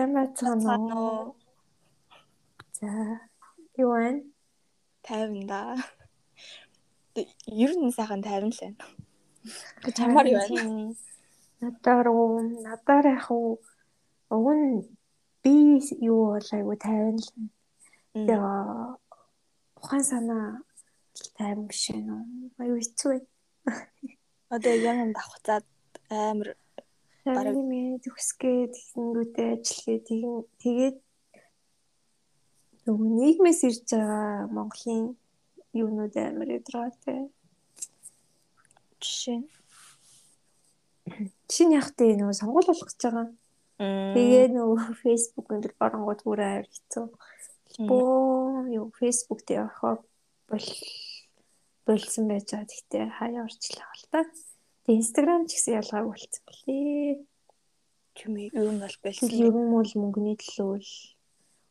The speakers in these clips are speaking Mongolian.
Сайн байцгаана уу? За. Юу вэ? 50 да. Ер нь сайхан 50 л байна. Чамаар юу байна? Надаар уу, надаар яг уу уг нь би юу бол айгу 50 л. Тэгээ ухаан санаа 50 биш ээ. Аюу хэцүү байна. Одоо юм давхцаад амар бараг нэмээ төгсгээд ихэнгүүтээ ажиллагээ тэгээд нөгөө нийгмээс ирж байгаа Монголын юунууд амар ядраатай. Жишээ нь яг тээ нөгөө сонгуул болох гэж байгаа. Тэгээ нөгөө фэйсбુક энэ барангууд бүр амар хэцүү. Боо юу фэйсбુક дээр явахаа бол болсон байж байгаа. Гэхдээ хаяа орчлаа бол та. Тэгээ инстаграм ч гэсэн ялгаагүй болцсон блээ. Ер нь бол болсон. Ер нь бол мөнгөний төлөө л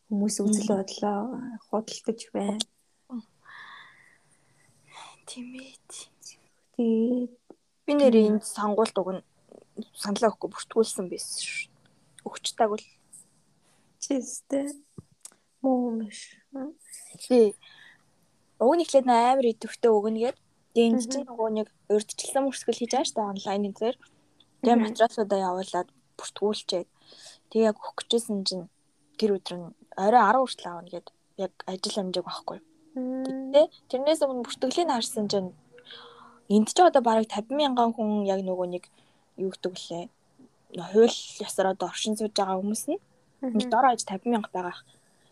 хүмүүс үзэл бодлоо худалдаж байна. Тийм ээ. Тэгээд би нэр энд сонгуульд уг нь саналаа өгөхгүй бүртгүүлсэн байсан шүү. Өгчтааг бол чистэй муу мэш. Тий. Уг нь ихлээд амар идэвхтэй өгнөгээд энэ чинь нөгөө нэг урдчлсан мөрсгөл хийж байгаа шүү дээ онлайн дээр. Тэгээ материалуудаа явуулаад бүртгүүлчээд тэг яг өгөх гэжсэн чинь тэр өдөр нь орой 10 хүртэл аавна гэд яг ажил амжиг байхгүй. Гэтэ тэрнээс өмнө бүртгэлийг харсан чинь энд ч одоо бараг 50 мянган хүн яг нөгөө нэг юу гэдэг лээ. Хууль ёсоор одоо оршин сууж байгаа хүмүүс нь дор аж 50 мянга байгаа.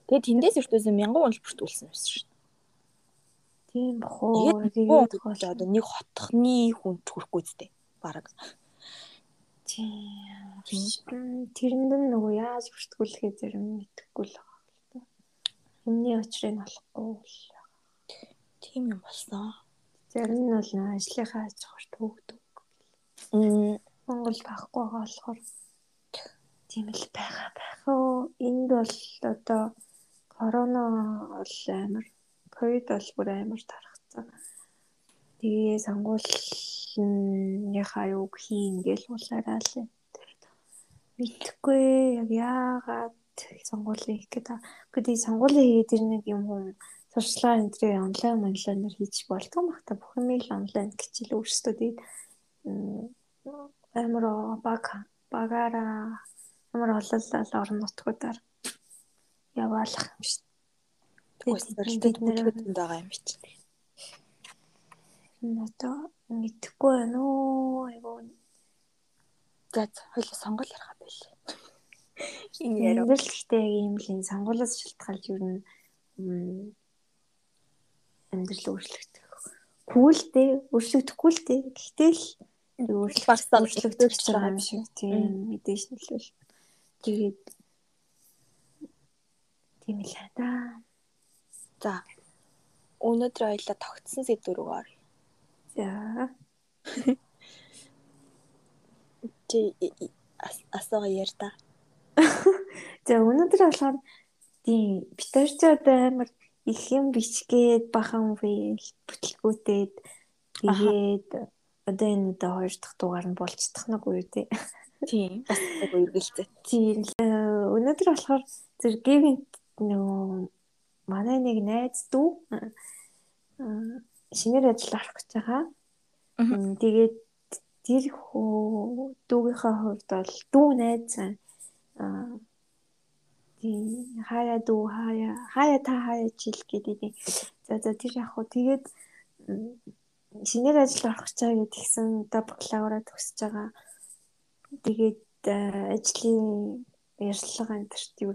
Тэгээд тэндээс өртөөсөн мянган хүн бүртгүүлсэн байсан шүү дээ. Тийм бохоо. Тэгээд одоо нэг хотхны хүн хүрэхгүй зү бараг. Тийм. Тэрэнд нь нөгөө яаж бүртгүүлэхээ зарим мэдэхгүй л байгаа л та. Юмны очрыг олохгүй л. Тийм юм болсон. Зарим нь бол ажлынхаа аж ахуйр төгдөг. Мм Монгол байхгүй байгаа болохоор тийм л байгаа байх уу. Энд бол одоо корона бол амар ковид бол бүр амар тархацсан. Тэгээ сонгуулийн юуг хийн гэл уулаараа л мэдхгүй яг яагаад сонгуулийн хийх гэдэг. Гэхдээ сонгуулийн хийгээд ирнэ юм юм сурчлага энэ төрлийн онлайн онлайнаар хийж болдгоо мах та бүх юм л онлайн гэчил өөрсдөө тэгээд амар баг багаараа амар ололлол орон нутгуудаар яваалах юм шүү. Тэгээд бид нэр байгаа юм чи. Одоо мэдхгүй байна уу? Айгуу. За хоёул сонгол ярих байлээ. Энэ яриа. Энд л гэхдээ ийм л энэ сонгуулиас шалтгаалж юу н амьдрал өөрчлөгдөх. Дээ, өөрчлөгдөхгүй л дээ. Гэхдээ л өөрчлөгдөх гэж байгаа юм шиг тийм мэдээж нөлөөл. Тэгээд тийм л хата. За. Өнөөдөр хоёлаа тогтсон сэдвэр рүү оръё. За. Чи асууга яар та. За өнөөдөр болохоор тийм битэрч одоо амар их юм бичгээд бахан үйл бүтлгүүтээд тэгээд одоо энэ удаа хоёр дахь дугаар нь болцдох нэг үе тий. Тийм. Бас яг үргэлжлээ. Тийм. Өнөөдөр болохоор зэрэг гівент нөгөө манай нэг найз дүү шинээр ажил авах гэж байгаа. Тэгээд тэр хөө дүүгийнхаа хувьд бол дүү найз аа тийм хаяа дүү хаяа хаяа та хаяа жил гэдэг. За за тэр яг хөө тэгээд шинээр ажил авах гэж байгаа гэдгсэн одоо бакалавра төгсөж байгаа. Тэгээд ажлын ярьцлага энэ төрт юу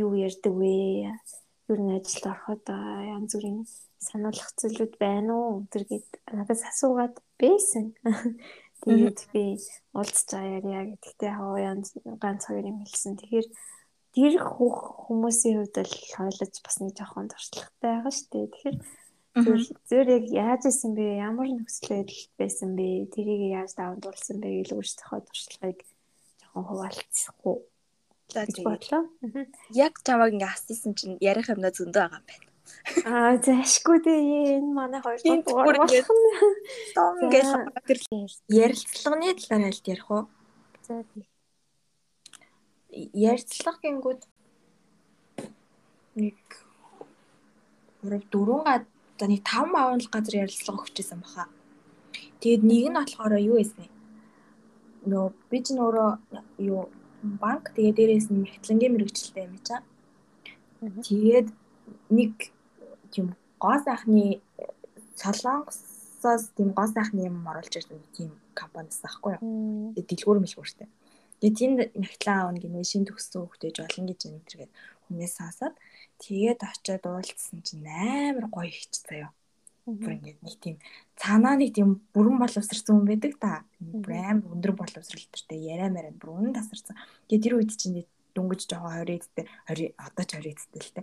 юу ярьдаг вэ? Юу н ажилд ороход янз бүрийн сануулгах зүйлүүд байна уу? Тэр гээд надаас асуугаад байсан. Тэгээд би уулзчаа ярья гэдэгтээ хаваа янз ганц хоёр юм хэлсэн. Тэгэхээр тэр хүмүүсийн хувьд л хойлож бас нэг жоохон туршлагатай байгаа шүү дээ. Тэгэхээр зөв яг яаж исэн бэ? Ямар нөхцөл байсан бэ? Тэрийг яаж давамдуулсан бэ гэж өөрсдийнхөө туршлагыг жоохон хуваалцахгүй. Тийм бодлоо. Яг чамайг ингээ асуусан чинь ярих юмнаа зөндөө байгаа юм байна. Аа зашгүй дээ энэ манай хоёр дугаар болох нь. Ингээл ярилцлагын талаар аль ярих уу? За тийм. ярьцлага гингүүд нэг 3 4 га за нэг 5 аавн л газар ярилцлага өгчээсэн баха. Тэгээд нэг нь болохоор юу байсан нөө би ч нөөрөө юу банк тэгээ дээрээс нь хэтлэнгийн мэрэгчлээ юм чаа. Тэгээд нэг тийм гоо сайхны Солонгосоос тийм гоо сайхны юм оруулж ирсэн тийм компаниас аахгүй юу. Тэгээд дэлгүүр мэлгүүртэй. Тэгээд тэнд нягтлаа аавна гинэ шин төгссөн хөхтэйж олон гэж энэ төргээд хүнээс хаасаад тэгээд очиод уулзсан чинь амар гоё ихч заяа. Бүр ингээд нэг тийм цаанаа нэг тийм бүрэн боловсрсан хүн байдаг та. Бүр амар өндөр боловсралтай яриа мараа бүр үнэн тасарсан. Тэгээд тэр үед чинь дөнгөж жоохон 20 эдтэй 20 одоо ч 20 эдтэй л те.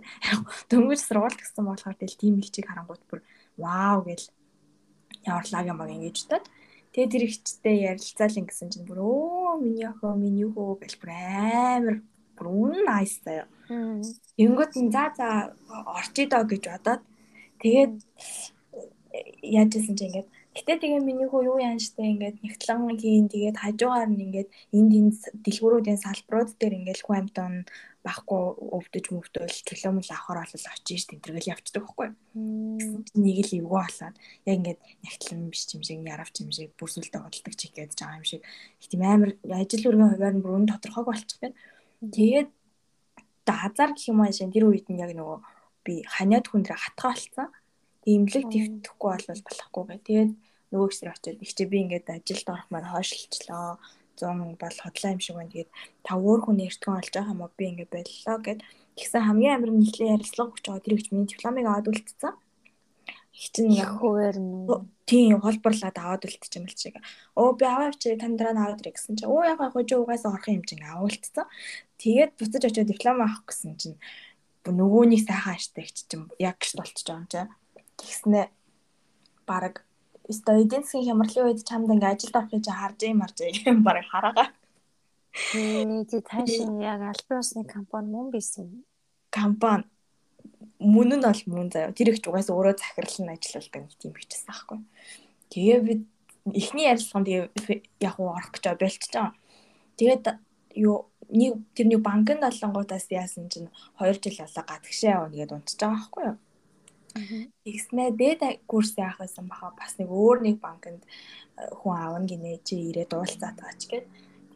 Дөнгөж сургууль гэсэн болохоор тэл тийм ихчийг харангуут бүр вау гэл яварлаа юм баг ингэж таад. Тэгээд тэр ихчтэй ярилцаал ингэсэн чинь бүр өө миний охоо миний хөө гэл бүр амар бүр үнэн найс заяа. Тэнгүүд за за орчий доо гэж бодоод тэгээд яаж исэн чи ингээд Гэтэ тэгээ миний хүү юу яан штэ ингээд нэгтлэн хийн тэгээд хажуугаар нь ингээд энд энэ дэлгүүрүүдийн салбарууд дээр ингээд хүн амтан бахгүй өвдөж мөвдөл чөлөөмөл авахар бол очиж ш тэмтрэгэл явцдаг байхгүй. Нэг л эвгүй болоод яг ингээд нэгтлэн биш юм шиг яравч юм шиг бүрсэлтэй хөдөлдөг чиг гэж байгаа юм шиг их тийм амар ажил үргийн хуваар нь бүр өн тодорхойг болчих байна. Тэгээд хазар гэх юм аа шин тэр үед нь яг нөгөө би ханиад хүн дээр хатгаа болцсон имлэг твдэхгүй бол болохгүй гэ. Тэгээд нөгөө хэсэг очиод их чи би ингээд ажилд орох маань хойшлчлоо. 100 бол хотлоо юм шиг байна. Тэгээд та өөр хүн эртгэн олж байгаа уу? Би ингээд боллоо гэд. Тэгсэн хамгийн амар нийтлээ ярилцлага өгч байгаа тэр их миний дипломыг аваад үлдсэн. Их чинь яг хуваар нь тийм холборлаад аваад үлдчих юм л чиг. Оо би тань дараа нь аваад ирэх гэсэн чинь оо яг яг хожоо угаасаа орох юм чинь авуулцсан. Тэгээд буцаж очиод диплом авах гэсэн чинь нөгөөний сайхан аштайгч чинь яг гэж болчихж байгаа юм чинь Тэгснэ баг өстой эдийн засгийн хямралын үед чамд ингээ ажилд орохыг чи харж юм марж юм баг хараагаа. Тий, таашин яг албан ёсны компани мөн байсан. Компани мөн нь бол мөн заяа. Тэр их ч угаас өөрөө захирал нь ажилладаг нэг тийм бичсэн аахгүй. Тэгээ би эхний ярилцлаганд яг уу орох гэж байгаа. Тэгээд юу нэг тэр нэг банкнд олонгуудаас яасан чинь 2 жил болоо гадагшаа явна гэдээ унтж байгаа байхгүй юу? Тэгснэ дээд курс яах байсан баха бас нэг өөр нэг банкнд хүн аавна гинэ чи ирээд уулзаад таач гэд.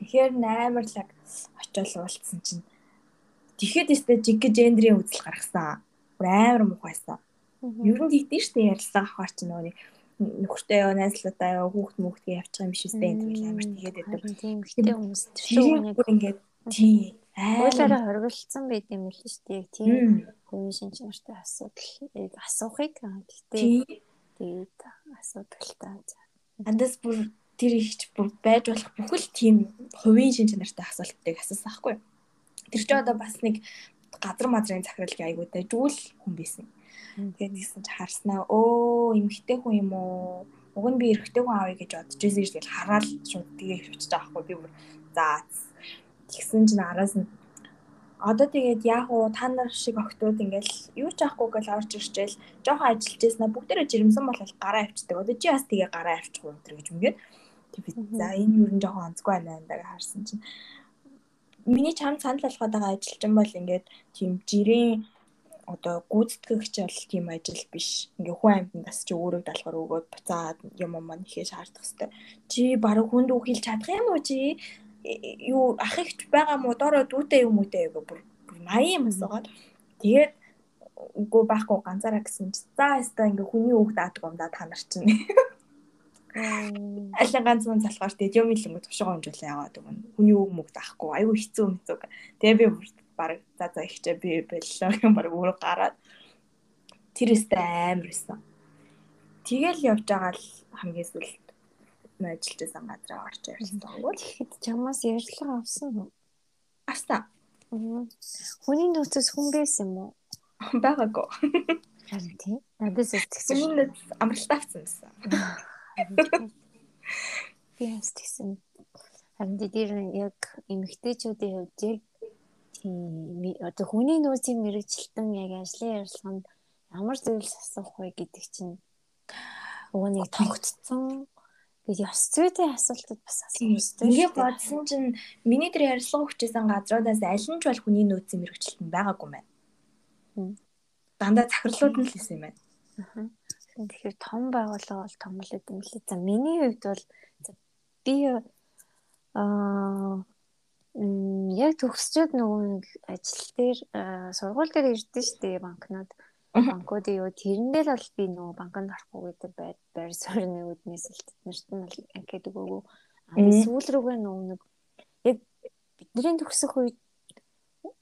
Тэгэхээр амар л очиол уулзсан чинь тэгэхэд өстө жиг гендрийн үзэл гаргасан. Амар мухайсан. Ер нь тэгдэж штэ ярилцлага авахар чинь нөгөө нөхөртэй яа найзлуудаа яа хүүхд мөхдгөө явчих юм биш үстэй энэ гэл амар тэгээд байдаг. Ихтэй хүмүүс төлөө нэг ингээд тийм Уулаараа хоригдсан байт юм л шүү дээ. Тийм хувийн шинж нартай асуудал асуухыг гэхдээ тэгээд асуудалтай. Андас бүр тэр ихч бүр байж болох бүхэл тийм хувийн шинж нартай асуултыг асуусан байхгүй. Тэр чинь одоо бас нэг газар мадрын захиралгийн аягуудтай жүүл хүн байсан. Тэгээд нэгсэн чи харснаа өө эмхтэй хүн юм уу? Уг нь би эрэгтэй хүн авъя гэж бодож ирсэн гэж хараад шууд тэгээ хөвчөж байгаа байхгүй. Би бүр за Тэгсэн чинь араас нь одоо тэгээд яах вэ та нар шиг охтууд ингээл юу ч авахгүй гэл орж ирчээл жоохон ажиллаж яснаа бүгдээрээ жирэмсэн бол гараа авчдаг. Одоо чи бас тэгээ гараа авчих уу гэж ингээд тэгээд за энэ юу н жоохон онцгүй байна даа харсан чинь миний чам санал болгоод байгаа ажилчин бол ингээд тийм жирийн одоо гүйцэтгэгч бол тийм ажил биш. Ингээ хүн амьтандас чи өөрөө даалгавар өгөөд буцаад юм юм нэхээ шаардах хэвээр. Чи баг хүнд үхэлж чадах юм уу чи? Юу ах ихч байгаа мó доороо дүүтэй юм уу те бүр 80 юм асуугаад. Тэгээд үгүй байхгүй ганцаараа гэсэн чи за яста ингээ хүний үг даадаг юм да та нар чинь. Алин ганц мөн залхаар тэгээд юм л ингээ тушгаа хэмжүүлээ яваад өгөн хүний үг мөг даахгүй айгүй хэцүү хэцүү тэгээ би баг за за ихчээ би боллоо юм баг өөр гараад. Тэр өстэй амар байсан тэгэл явж байгаа л хамгийн сүлд ажиллаж байсан газараа орж ирсэн тогвол тэгэхэд чамаас ярьлага авсан уу? Авсан. Хүний нөөцөөс хүн байсан юм уу? Байгаагүй. Харин тийм. Надаас тэгсэн. Миний нөөц амралтаа авсан байсан. Би бас тэгсэн. Харин дээр яг эмэгтэйчүүдийн хувьд яг тийм одоо хүний нөөцийн мэрэгчлэн яг ажлын ярилцлаганд ямар зүйлс асуух вэ гэдэг чинь нэг тогтцсон Тэгээд ёс зүйтэй асуултууд бас асууж байна. Ингээ бодсон чинь миний тэр ярилцлага хүчээсэн газруудаас аль нь ч бол хүний нөөцийн мэрэгчлэлт нь байгаагүй байна. Дандаа захирлууд нь л хэлсэн юм байна. Аа. Тэгэхээр том байгууллага бол том л юм лээ. За миний хувьд бол би аа яг төгсчөөд нөгөө ажил дээр сургууль дээр ирдэ штэ банкнууд банкуд юу тэрэндээ л бол би нөгөө банкнд орохгүй гэдэг байр байр суурьны үднээс л тэднэрт нь бол анкет өгөөгүй а сүүл рүүгээ нөгөө нэг яг бидний төгсөх үед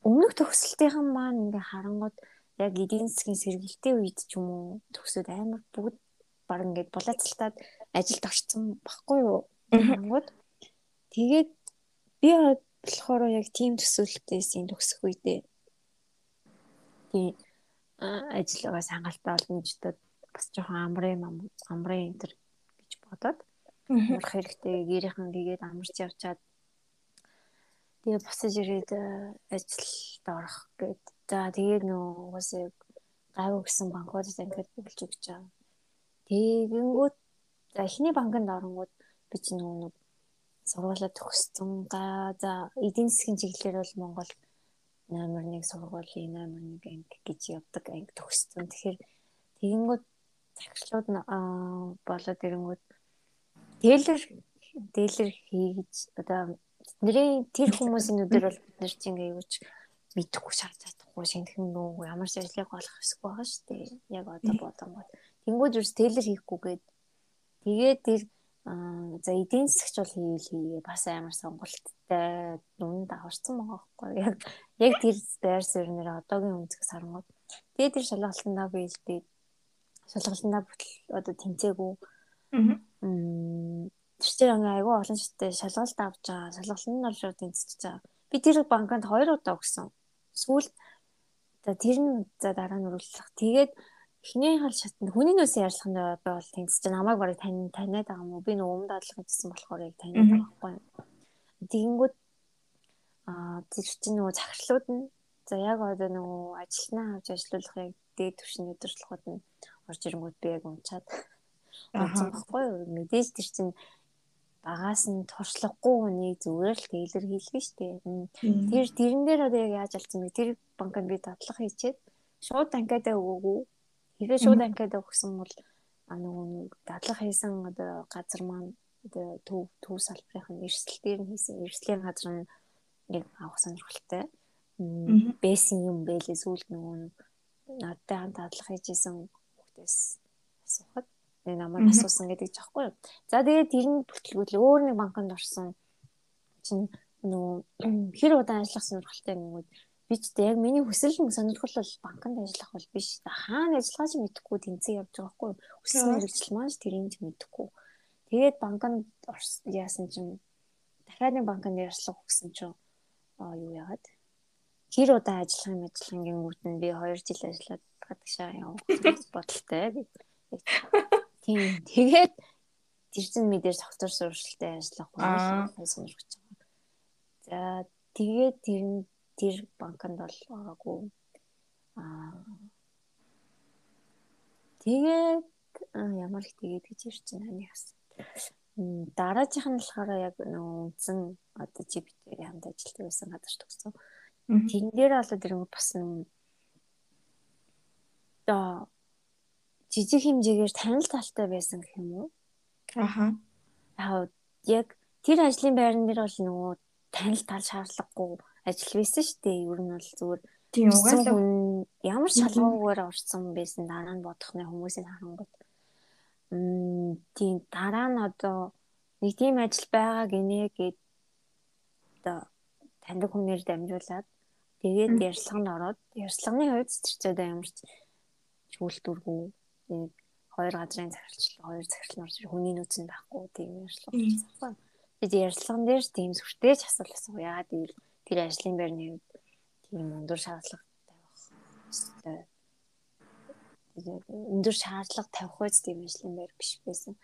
өмнөх төгсөлтийнхэн маань ингээ харангууд яг эдийн засгийн сэргийлтийн үед ч юм уу төгсөөд амар бүгд баг ингээд булаацалтаад ажилд орцсон баггүй юу? Харангууд. Тэгээд би болохоор яг тийм төсөөлөлтөөс энэ төгсөх үедээ тийм ажиллагаа сангаалтай олончдод бас жоохон амрын амрын энэ гэж бодоод амрах хэрэгтэй гэрийнхэн гээд амарч явчаад тэгээ босож ирээд ажилд орох гээд за тэгээд нөө угаасаа гайвуу гэсэн банкудад ингээд бүгэлж өгч байгаа. Тэгэнгүүт за эхний банкнд оронгууд би чинь нөгөө сургуулаа төгссөн. Га за эдийн засгийн чиглэлээр бол Монгол номер 1 сургуулийн номер 1 анги гэж явдаг анги төгссөн. Тэгэхээр тэгэнгүүт захирлууд болоод ирэнгүүт дээлэр дээлэр хийж одоо бидний тэр хүмүүсийн нүдээр бол бид нар чинь ингээ юуч мэдэхгүй шаарч чадахгүй шинхэн нөө ямар ажлыг олох хэсэг байгаа шүү дээ. Яг одоо бодонгууд. Тэнгүүд юус тэлэр хийхгүйгээд тэгээд тэр за эдийн засгч бол хийл хийе бас амар сонголттой. Нүн даварсан байгаа байхгүй. Яг яг тэр байр суурьнаар одоогийн үнцгээс харангууд тэгээд тэр шалгалтандаа би би шалгалтандаа бүтэл одоо тэнцээгүй тэр чинь айгүй олон шаттай шалгалт авч байгаа. Шалгалтанд нь бол шууд тэнцэж байгаа. Би тэр банкнд хоёр удаа өгсөн. Сүүл тэр нь за дараа нь үргэлжлэх тэгээд эхний хал шатнд хүний нөөцийн ярилцлаганд би бол тэнцэж. Намайг барыг тань таниад байгаа юм уу? Би нөгөө өмнө дадлага хийсэн болохоор яг таниад байгаа байхгүй юу? Тэгэнгүүт аа тэр чинь нөгөө захирлууд нь за яг одоо нөгөө ажилтнаа авч ажиллуулах яг дээд түвшний удирдлагууд нь орж ирэнгүүт би яг унчаад унцсан байхгүй юу? Мэдээж тэр чинь багаас нь туршлахгүй хүнийг зүгээр л тэлэр хийлгэн штэ. Тэр тэрэн дээр одоо яг яаж алдсан бэ? Тэр банкнд би дадлага хийчихэд шууд анкетаа өгөөгүй Тэгээ шууд анкетаа өгсөн бол нөгөө дадлага хийсэн одоо газар маань одоо төв төв салбарын эрсдэлтээр нь хийсэн. Эрсдлийн газар нь яг авах сонирхолтой. Бэсэн юм бэлээ сүүлд нөгөө надтай хамт дадлага хийжсэн хүүхдээс асуухад энэ намайг асуусан гэдэг ч аахгүй. Юу. За тэгээд тэр нь бүтлгүүл өөр нэг банкнд орсон. Чинь нөгөө хэр удаан ажиллах сонирхолтой нэгүүд би ч яг миний хүсэл нь сонирхол бол банкнд ажиллах бол биш. Хаана ажиллахаа ч мэдэхгүй тэнцээ явж байгаа хгүй. Хүссэн мэрэгжил маань ч тэрийг ч мэдэхгүй. Тэгээд банкнд яасан чинь дахиад нэг банкнд ярьслах өгсөн чинь аа юу яагаад хэр удаа ажиллах юм ажиллах гингүүт нь би 2 жил ажиллаад гадагшаа явах бодолтой. Тийм. Тэгээд тэр чин мэдээж доктор сурвалжтай ажиллах байна сонирхож байгаа. За тэгээд тэр нь тэр банкнд бол байгаагүй. Аа тэгээд ямар их тэгээд гэж байна нэг асуу. Дараагийнх нь болохоор яг нөгөө үндсэн одоо GPT хамт ажилладаг байсан гадар төгсөн. Тэн дээр болоод ирэнгүүт бас нэг одоо жижиг хэмжээгээр танил талтай байсан гэх юм уу? Аха. Яг тэр ажлын байран дээр бол нөгөө танил тал шаардлагагүй ажил байсан шүү дээ. Ер нь бол зүгээр тийм угаасаа ямар шалгуугаар орсон байсан дараа нь бодохны хүмүүсийн харангуут. Мм тийм дараа нь одоо нэг тийм ажил байгаа гинэ гэд одоо таньдаг хүнээр дамжуулаад тэгээд ярьцлаганд ороод ярьцлагын хувьд цэцэрчээд ямар ч шүүлтүргүй нэг хоёр газрын захиралчлал хоёр захирал орж хүний нөөц нь байхгүй тийм болсон. Тэгээд ярьцлаган дээр тийм сүртэй ч асуулт асуу. Яагаад гэвэл тэр ажлын байрны үед тийм өндөр шаардлага тавих өндөр шаардлага тавих үз тийм ажлын байр биш байсан.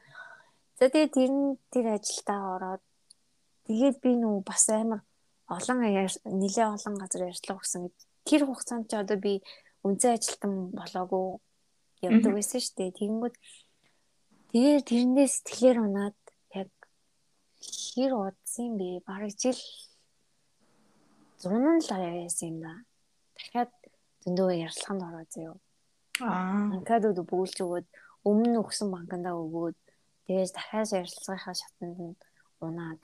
За тэгээд тэр нь тэр ажилдаа ороод тэгээд би нүү бас амар олон нэлээ олон газар ярьцлага өгсөн. Тэр хугацаанд ч одоо би үнцэн ажилтан болоогүй явдаг байсан шүү дээ. Тэгэнгүүт тэгээд тэрнээс сэтгэлээр унаад хэр удсан бэ? Бараг жил 100 л яасан юм да. Дахиад зөндөө ярилцлаганд ороо заяа. Аа. Анкадууд бөглж өгөөд өмнө өгсөн банкндаа өгөөд тэгээс дахиад ярилцлагынхаа шатанд нь унаад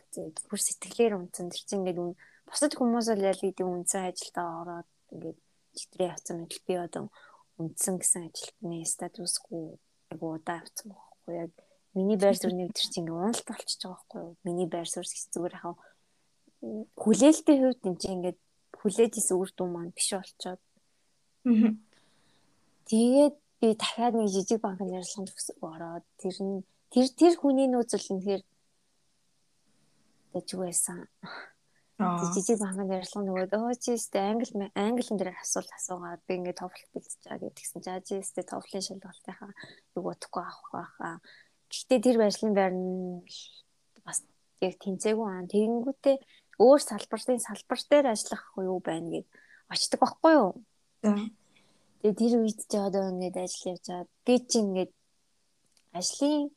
бүр сэтгэлээр унтсан тэр чинь ингээд бусад хүмүүс бол ял гэдэг үнсэн ажилдаа ороод ингээд читрээ авсан мэт би одоо үндсэн гэсэн ажилтны статусгүй яг удаа авсан байхгүй яг миний байр суурьны өдөр чинь ингээд уналт болчихж байгаа байхгүй юу миний байр суурь зүгээр хаа хүлээлтийн хувьд энэ чинь ингээд хүлээж исэн үр дүн маань биш болчоод тэгээд би дахиад нэг жижиг банкнд ярилцлаганд ороод тэр нь тэр тэр хүний нөөцөл үнэхээр гэж байсан. Жижиг банкнд ярилцлага нөгөөд өө чийстэй англи английн дээр асуулт асуугаад би ингээд TOEFL бэлдэж байгаа гэдгсэн. За чийстэй TOEFL-ийн шалгалтынхаа юу бодохгүй авах байхаа. Гэхдээ тэр байршлын байр нь бас яг тэнцээгүй аа. Тэгэнгүүтээ өөр салбарын салбар дээр ажиллах юу байна гэд очдөг байхгүй юу? Тэгээ тэр үед ч одоо ингээд ажил явж байгаа. Би чи ингээд ажлын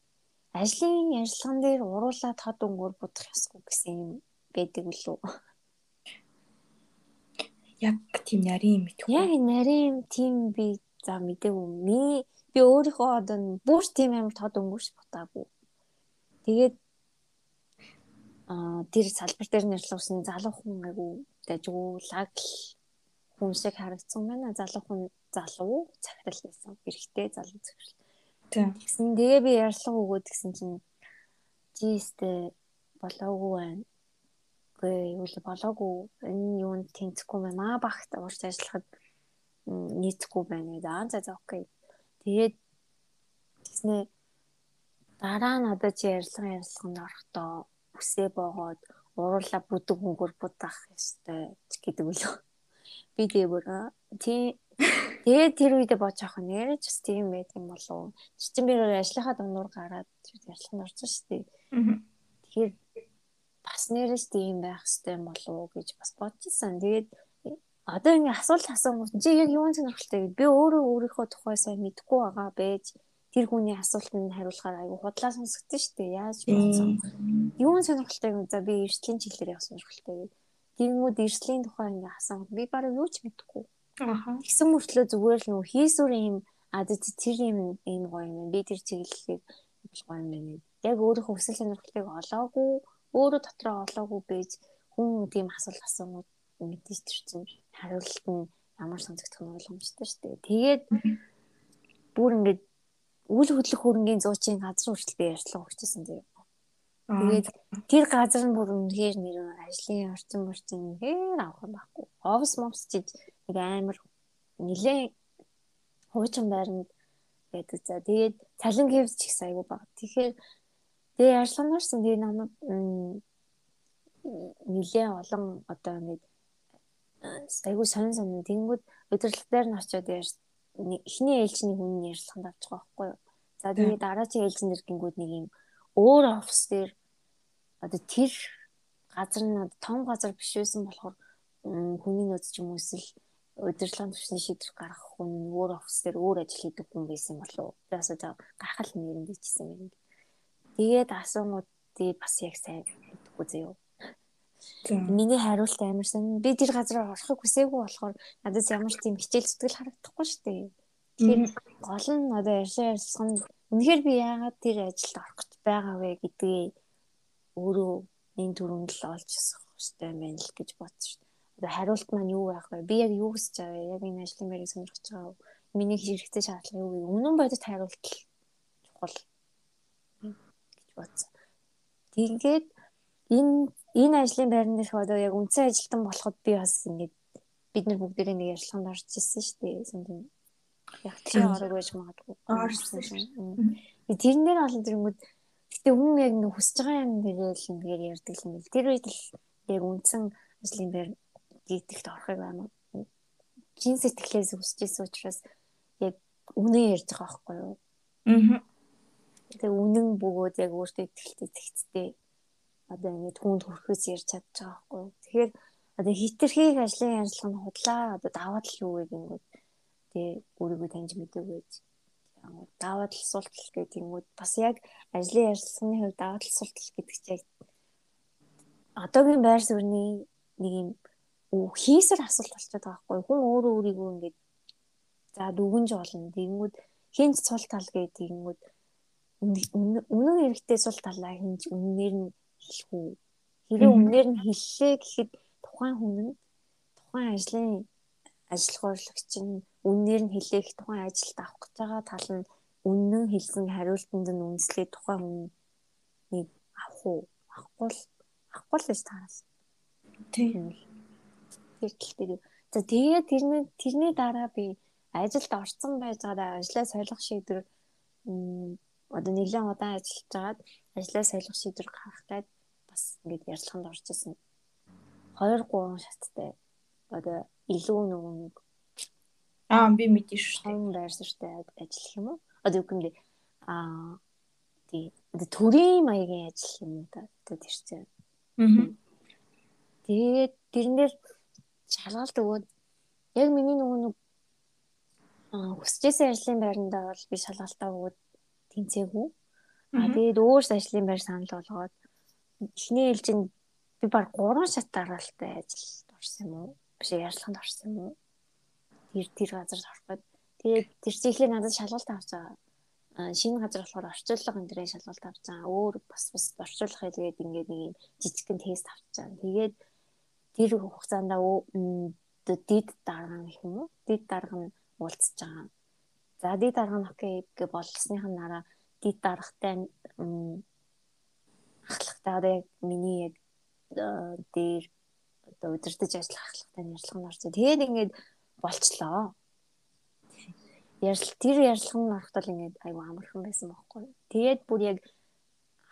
ажлын ярилцлаган дээр уруулаад хад өнгөөр будах ёсгүй гэсэн юм байдаг үлээ. Яг тийм нарийн мэдгүй. Яг нарийн тийм би за мэдээгүй. Ми би өөрийнхөө одоо бүр тийм амар тод өнгөрч бутаагүй. Тэгээд аа тэр салбар дээр нэрлүүлсэн залуу хүн айгу дажгуулаг хүн шиг харагдсан байна. Залуу хүн залуу захирал байсан. Эрэгтэй залуу захирал Тэгсэн тэгээ би ярьлага өгөөд гэсэн чинь жийстэй болоогүй байна. Үгүй юу болоогүй. Энэ юунд тэнцэхгүй байна. Маа багт уурч ажиллахад нийцэхгүй байна. За за за окей. Тэгээд тэгснэ дараа одоо чи ярьлага ярьлаганд орохдоо үсээ боогоод ууруула бүдэг өнгөр будах ёстой гэдэг үлээ. Би тэгээ бүр тий Тэгээд тэр үедээ бодож авах нь яриач бас тийм байт юм болов. Чин би ажлынхаа дундуур гараад ярилцлаганд орсон шүү дээ. Тэгэхээр бас нэрэж тийм байх хэрэгтэй юм болов гэж бас бодож исэн. Тэгээд одоо ингэ асуулт асуусан чи яг юун сонирхолтой би өөрөө өөрийнхөө тухай сайн мэдэхгүй байгаа байж тэр хүний асуултанд хариулахаар айгу худлаа сонсгдсон шүү дээ. Яаж бодсон. Юун сонирхолтой юм за би эрсдлийн чиглэлээр явах сонирхолтой. Тэгэнгүүт эрсдлийн тухай ингэ асуух би баруун юу ч мэдэхгүй. Тэгсэн мөртлөө зүгээр л нөө хийсүр юм а тэр юм ийм гоё юм. Би тэр чиглэлийг гоё юм байна. Яг өөрийнхөө хүсэл сонирхлыг олоогүй, өөрөө дотроо олоогүй байж хүн тийм асуулт асуумууд мэдээж тэр чинь хариулт нь ямар сонсогдох нь ойлгомжтой шүү дээ. Тэгээд бүр ингээд үйл хөдлөх хөрөнгийн зуучийн газар хүртэл би ярьцлага өгчээсэн заяа. Тэгээд тэр газар нь бүр үнэхээр нэр ажлын орчин орчин хээр авах юм байхгүй. Офс мовс чиж нэг амар нилээ хуучин байранд байдаг за. Тэгээд цалин хэвс ч их айгу баг. Тэгэхээр тэгээ ярьсанаарсан тэгээ намайг нилээ олон одоо ингээд айгу сонин сонин тэнгүүд өдөрлөг дээр нь очиод ярьж эхний ээлжний хүн ярьслаханд авч байгаа байхгүй юу. За тэгээ дараагийн ээлжин нэргингүүд нэг юм өөр офис дээр одоо тэр газар нь том газар биш байсан болохоор хүний нөөц ч юм уу эсвэл удирдлагын төвчний шийдвэр гаргах хүн өөр офис дээр өөр ажил хийдэг хүн байсан болов уу? Тэгээс одоо гахал нэрэн бичсэн юм. Тэгээд асуугуудыг бас яг сайн мэдхгүй заяа. Миний хариулт амарсан. Би тэр газар орохыг хүсээгүй болохоор надад ямар ч тийм хичээл зүтгэл харагдахгүй шүү дээ. Тэгэхээр гол нь одоо ярьсан ярьсан үнэхээр би яагаад тэр ажилд орох гэж байгаа вэ гэдгээ өөрөө энэ төрөнд л олж асах хэрэгтэй байна л гэж бодсон шүү одоо хариулт маань юу байх вэ? Би яг юу хүсэж байгаа вэ? Яг энэ ажлын байрыг сонирхож байгаа? Миний хэрэгтэй шаардлага юу вэ? Үнэн бодит хариулт чухал гэж бодсон. Тэгээд энэ энэ ажлын байрны дэх одоо яг үндсэн ажилтан болоход би бас ингэж бид нар бүгдээрээ нэг ярилцлаганд орж ирсэн шүү дээ. Сэндэн яг тийм орог байж магадгүй. Орсон шин. Би тэрнээр олон зэрэгүүд гэтээ хүн яг нэг хүсэж байгаа юм дээр л ингээд ярьдаг юм бэл. Тэр үед л яг үндсэн ажлын байр гэгдэлд орохыг амар чин сэтгэлээс хүсэж исэн учраас яг үнэн ярьж байгаа байхгүй юу. Аа. Тэгээ үнэн бөгөөд яг өөртөө итгэлтэй зэгцтэй одоо ингэ түүнд хүрэхээс ярьж чадж байгаа байхгүй. Тэгэхээр одоо хитрхийг ажлын ярилцлаганд худлаа одоо даваад л юу гэнэ тэгээ өөрийгөө таньж мэдээгүй байж. Даваад л суултал уу? Бас яг ажлын ярилцлагын хувьд даваад л суултал гэдэг чинь одоогийн байр суурьны нэг юм хийсэр асуулт болчиход байгаа байхгүй. Хүн өөрөө өөрийгөө ингээд за дүгнж болно. Тэгэнгүүт хинч цул тал гэдэг тэгэнгүүт үнэн хэрэгтэй сул талаа хинж үнээр нь хэлэх үү хэрэв үнээр нь хэллээ гэхэд тухайн хүн нь тухайн ажлын ажил хурлагч нь үнээр нь хэлээх тухайн ажилд авах гэж байгаа тал нь үнэн хэлсэн хариултанд нь үнслээ тухайн хүнийг авах уу авахгүй л авахгүй л гэж таараас. Тийм. Тэр тэлтэй. За тэгээд тэрний тэрний дараа би ажилд орсон байж байгаа ажлаа солих шийдвэр одоо нэлээд удаан ажиллаж байгаад ажлаа солих шийдвэр гаргахтаа бас ингээд ярилцлаганд орж исэн. 2 3 шаттай одоо илүү нэг аа би мэдэн шүү дээ. байр суурьтай ажиллах юм уу? Одоо юу гэмдэ аа тий төрийн маягийн ажил юм да тэр чинь. Аа. Тэгээд тэрнээр шалгалт өгөөд яг миний нөгөө нэг хүсэжсэн ажлын байрандаа бол би шалгалтаа өгөөд тэнцээгүй. Аа тэгээд өөр ажлын байр санал болгоод эхний ээлжинд би баг 3 шат дараалтай ажилд орсон юм уу? Биш ярилцлаганд орсон юм уу? Тэр тэр газар ороход тэгээд тэр чихлээ надад шалгалт байгаа. Шинэ газар болохоор орчуулга энэ төрлийн шалгалт байгаа. Өөр бас бас орчуулах хэлгээд ингээд нэг юм жижигхэн тест авч байгаа. Тэгээд тэр хугацаанд дид дарга юм уу? Дид дарга нь уулзж байгаа. За дид дарга нь окей гэж болсныхан дараа дид даргатай ахлагтай одоо яг миний яг дээр одоо удирдах ажиллах ахлагтай ярилцлаганд орсон. Тэгээд ингээд болчлоо. Ярил тэр ярилцлаганд ороход л ингээд айгүй амархан байсан байхгүй. Тэгээд бүр яг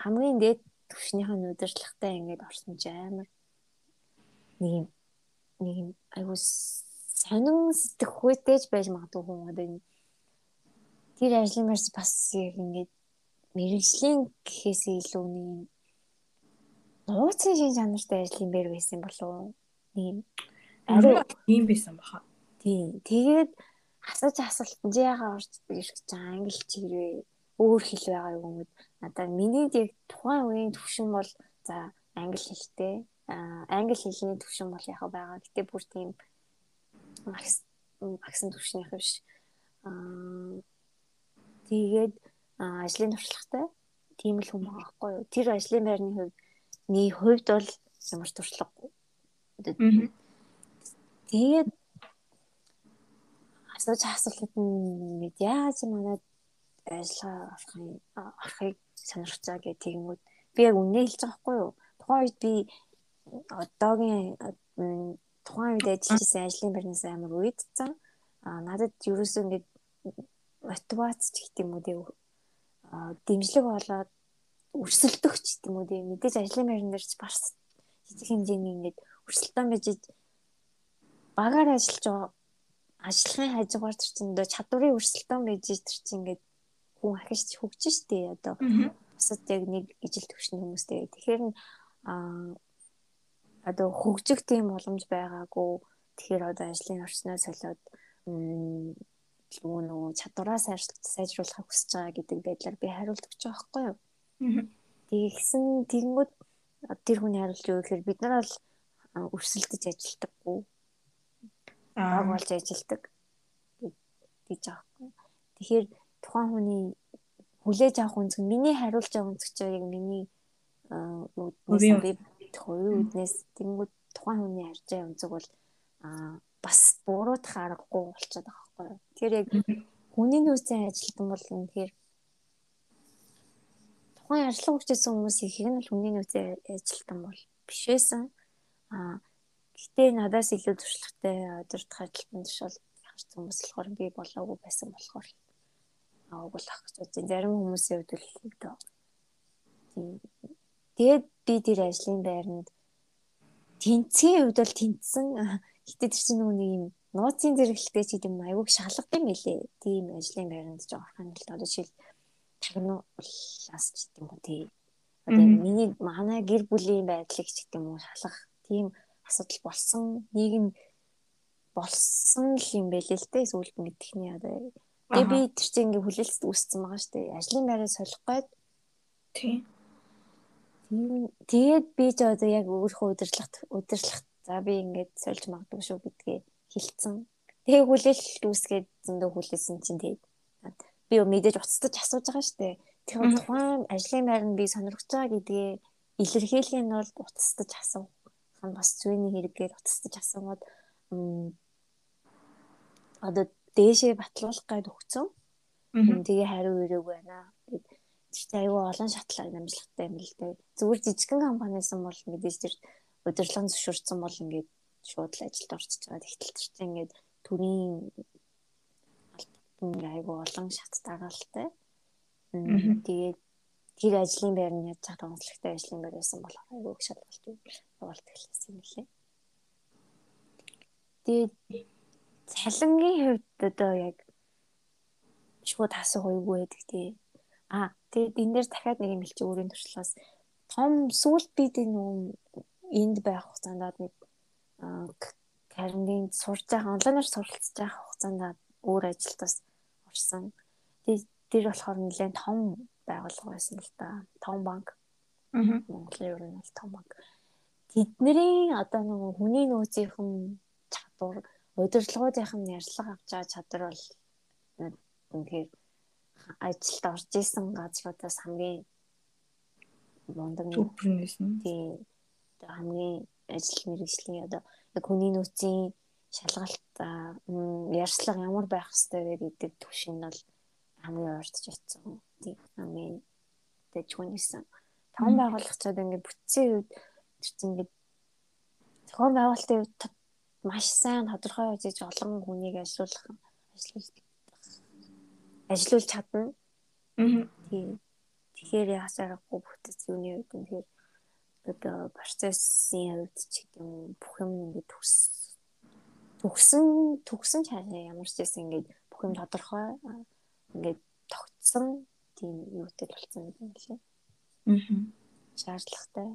хамгийн дээд төвшнийхэн удирдлагтай ингээд орсон ч амар нэг юм нэг юм айгүй сонин сэтгэхүйтэйж байж магадгүй хүн одоо энэ тэр ажлын мэрс бас яг ингээд мэрэгжлийн гэхээс илүү нэг нууцын шин чанартай ажлын бэр байсан болов нэг ариу ийм байсан баха. Тийм. Тэгээд асууж асуултанд яагаад орж ирэх гэж англи чиглээ өөр хэл байгаа юм уу? Надаа миний яг тухайн үеийн төвшин бол за англи хэлтэй. Аа англи хэлний төвшин бол яг байгаа. Гэтэ бүр тийм магс магсан төвшнийх биш. Аа тэгээд ажлын туршлагатай тийм л хүн байгаа байхгүй юу? Тэр ажлын байрны хувьд нэг хувьд бол ямар туршлагагүй. Тэгээд асууж асуултад нь яаж манад ажиллагаа авахын авахыг сонирхож байгаа гэх тэгмүүд би яг үнэ хэлж байгаа байхгүй юу? Тухайн үед би одоогийн тухайн үед ажиллаж байсан ажлын байрнаас амар уйдцсан. А надад ерөөсөө ингээд мотивац ч гэх юм уу тийм дэмжлэг болоод өрсөлдөгч гэх юм тийм мэдээж ажлын байран дээр ч бас жижиг хэмжээний ингээд өрсөлдөөн байж багаар ажиллаж байгаа ажлын хажуугаар тэр чинь одоо чадварын өрсөлдөөн байж тэр чинь ингээд хүн ахиж хөгж штэ одоо. Бусад яг нэг ижил төвшин хүмүүстэй тэгэхээр а одоо хөгжих тийм боломж байгаагүй. Тэгэхээр одоо ажлын орчноо солиод нөгөө нөгөө чадвараа сайжруулахыг хүсэж байгаа гэдэг байдлаар би хариулт өгч байгаа байхгүй юу. Тэгсэн тэгэнгүүт тэр хүний хариулт юу гэхээр бид нар бол өрсөлдөж ажилдаггүй баг болж ажилдаг гэж байгаа юм. Тэгэхээр тухайн хүний хүлээж авах үнцэг миний хариулж байгаа үнцэг чинь яг миний хувийн хувийн үднээс тэнгууд тухайн хүний харж байгаа үнцэг бол аа бас буруутах аргагүй болчиход байгаа байхгүй юу. Тэгэхээр яг хүний нөөцийн ажилтан бол үнэхээр тухайн ажиллах хүчтэйсэн хүмүүс их нь бол хүний нөөцийн ажилтан бол биш байсан. Аа Гэтэ надаас илүү туршлагатай удирдах ажилтнанд биш бол харц хүмүүс болохоор би болоогүй байсан болохоор ааг бол ах гэж бодсон. Зарим хүмүүсийн хувьд л дөө. Тэгээд би тэр ажлын байранд тэнцгийн хувьд бол тэнцсэн. Гэтэ тэр чинь нэг юм нууцын зэрэглэлтэй ч гэдэм айгууг шалгад юм элэ. Тийм ажлын байранд ч орохын тулд одоо жишээл тагнуулаас ч гэдэм үү тий. Одоо миний манай гэр бүлийн байдлыг ч гэдэм үү шалгах тийм асуудал болсон. Нэг нь болсон л юм байл л дээ сүүлд мэдхний одоо. Тэгээ би тэр чинь ингээ хүлээлт үүссэн байгаа шүү дээ. Ажлын байраа солих гээд. Тий. Тэгээд би ч одоо яг өөрийнхөө удирдлагт удирдлах за би ингээд сольж магадгүй шүү гэдгээ хэлсэн. Тэгээ хүлээл үүсгээд зөндөө хүлээсэн чинь тэгээд би мэдээж уцтаж асууж байгаа шүү дээ. Тэгэхээр тухайн ажлын байранд би сонирхож байгаа гэдгээ илэрхийлэх нь бол уцтаж асуух нь бас зүйний хэрэгээр уцтаж асуугаад одоо дээшээ батлуулах гээд өгцөн. Тэгээ хариу ирээгүй байна. Тэгтээ аюу олон шатлаг намжлагтай юм л дээ. Зүгээр жижигхэн компанисан бол мэдээж тэр удирдлага зөвшөөрсөн бол ингээд шууд л ажилд орчиж байгаа. Тэгтэл тэр чинь ингээд төрийн аюу олон шат дагаалтай. Тэгээд тэр ажлын байр нь яаж чад онцлогтой ажлын байр байсан болох аюу их шалгалт явуулт эхэлсэн юм лээ. Тэгээд цалингийн хувьд одоо яг шууд асуух үйгүй байдаг тий. А тэгээд энэ дээр дахиад нэг юм хэлчих өөрийн туршлагаас том сүулт бид энэ энд байх хугацаанд нэг карантинд сурж байгаа онлайнаар суралцж байгаа хугацаанд өөр ажилд бас орсон. Тэр болохоор нэлээд том байгууллага байсан л да. Том банк. Аа. Монголын ер нь бол том банк. Тэдний одоо нэг хүний нөөцийнхэн чадвар удирдлагуудынхан ярьцлага авч байгаа чадвар бол үнэхээр ажилд орж исэн газруудаас хамгийн мундаг нь тий хамгийн ажил мэргэжлийн одоо яг хүний нөөцийн шалгалт ярьцлага ямар байх ёстой гэдэг түвшин нь бол хамгийн урдж очсон. Тий хамгийн дэж хүнийсэн. Таван байгууллагачид ингээд бүтцийн үед тэр чинь ингээд зохион байгуулалтын үед маш сайн тодорхой үзэж олон хүнийг ажилуулах ажилуулж ажилуулж чадна. Аа. Тийм. Тэгэхээр ясаарахгүй бүтэц юуны үед нь тэгэхээр одоо процессын хувьд ч гэдэг юм бүх юм ингээд төгс төгсөн төгсөн чанаа ямар ч гэсэн ингээд бүх юм тодорхой ингээд тогтсон тийм юутэй болсон юм лээ. Аа. Шаардлагатай,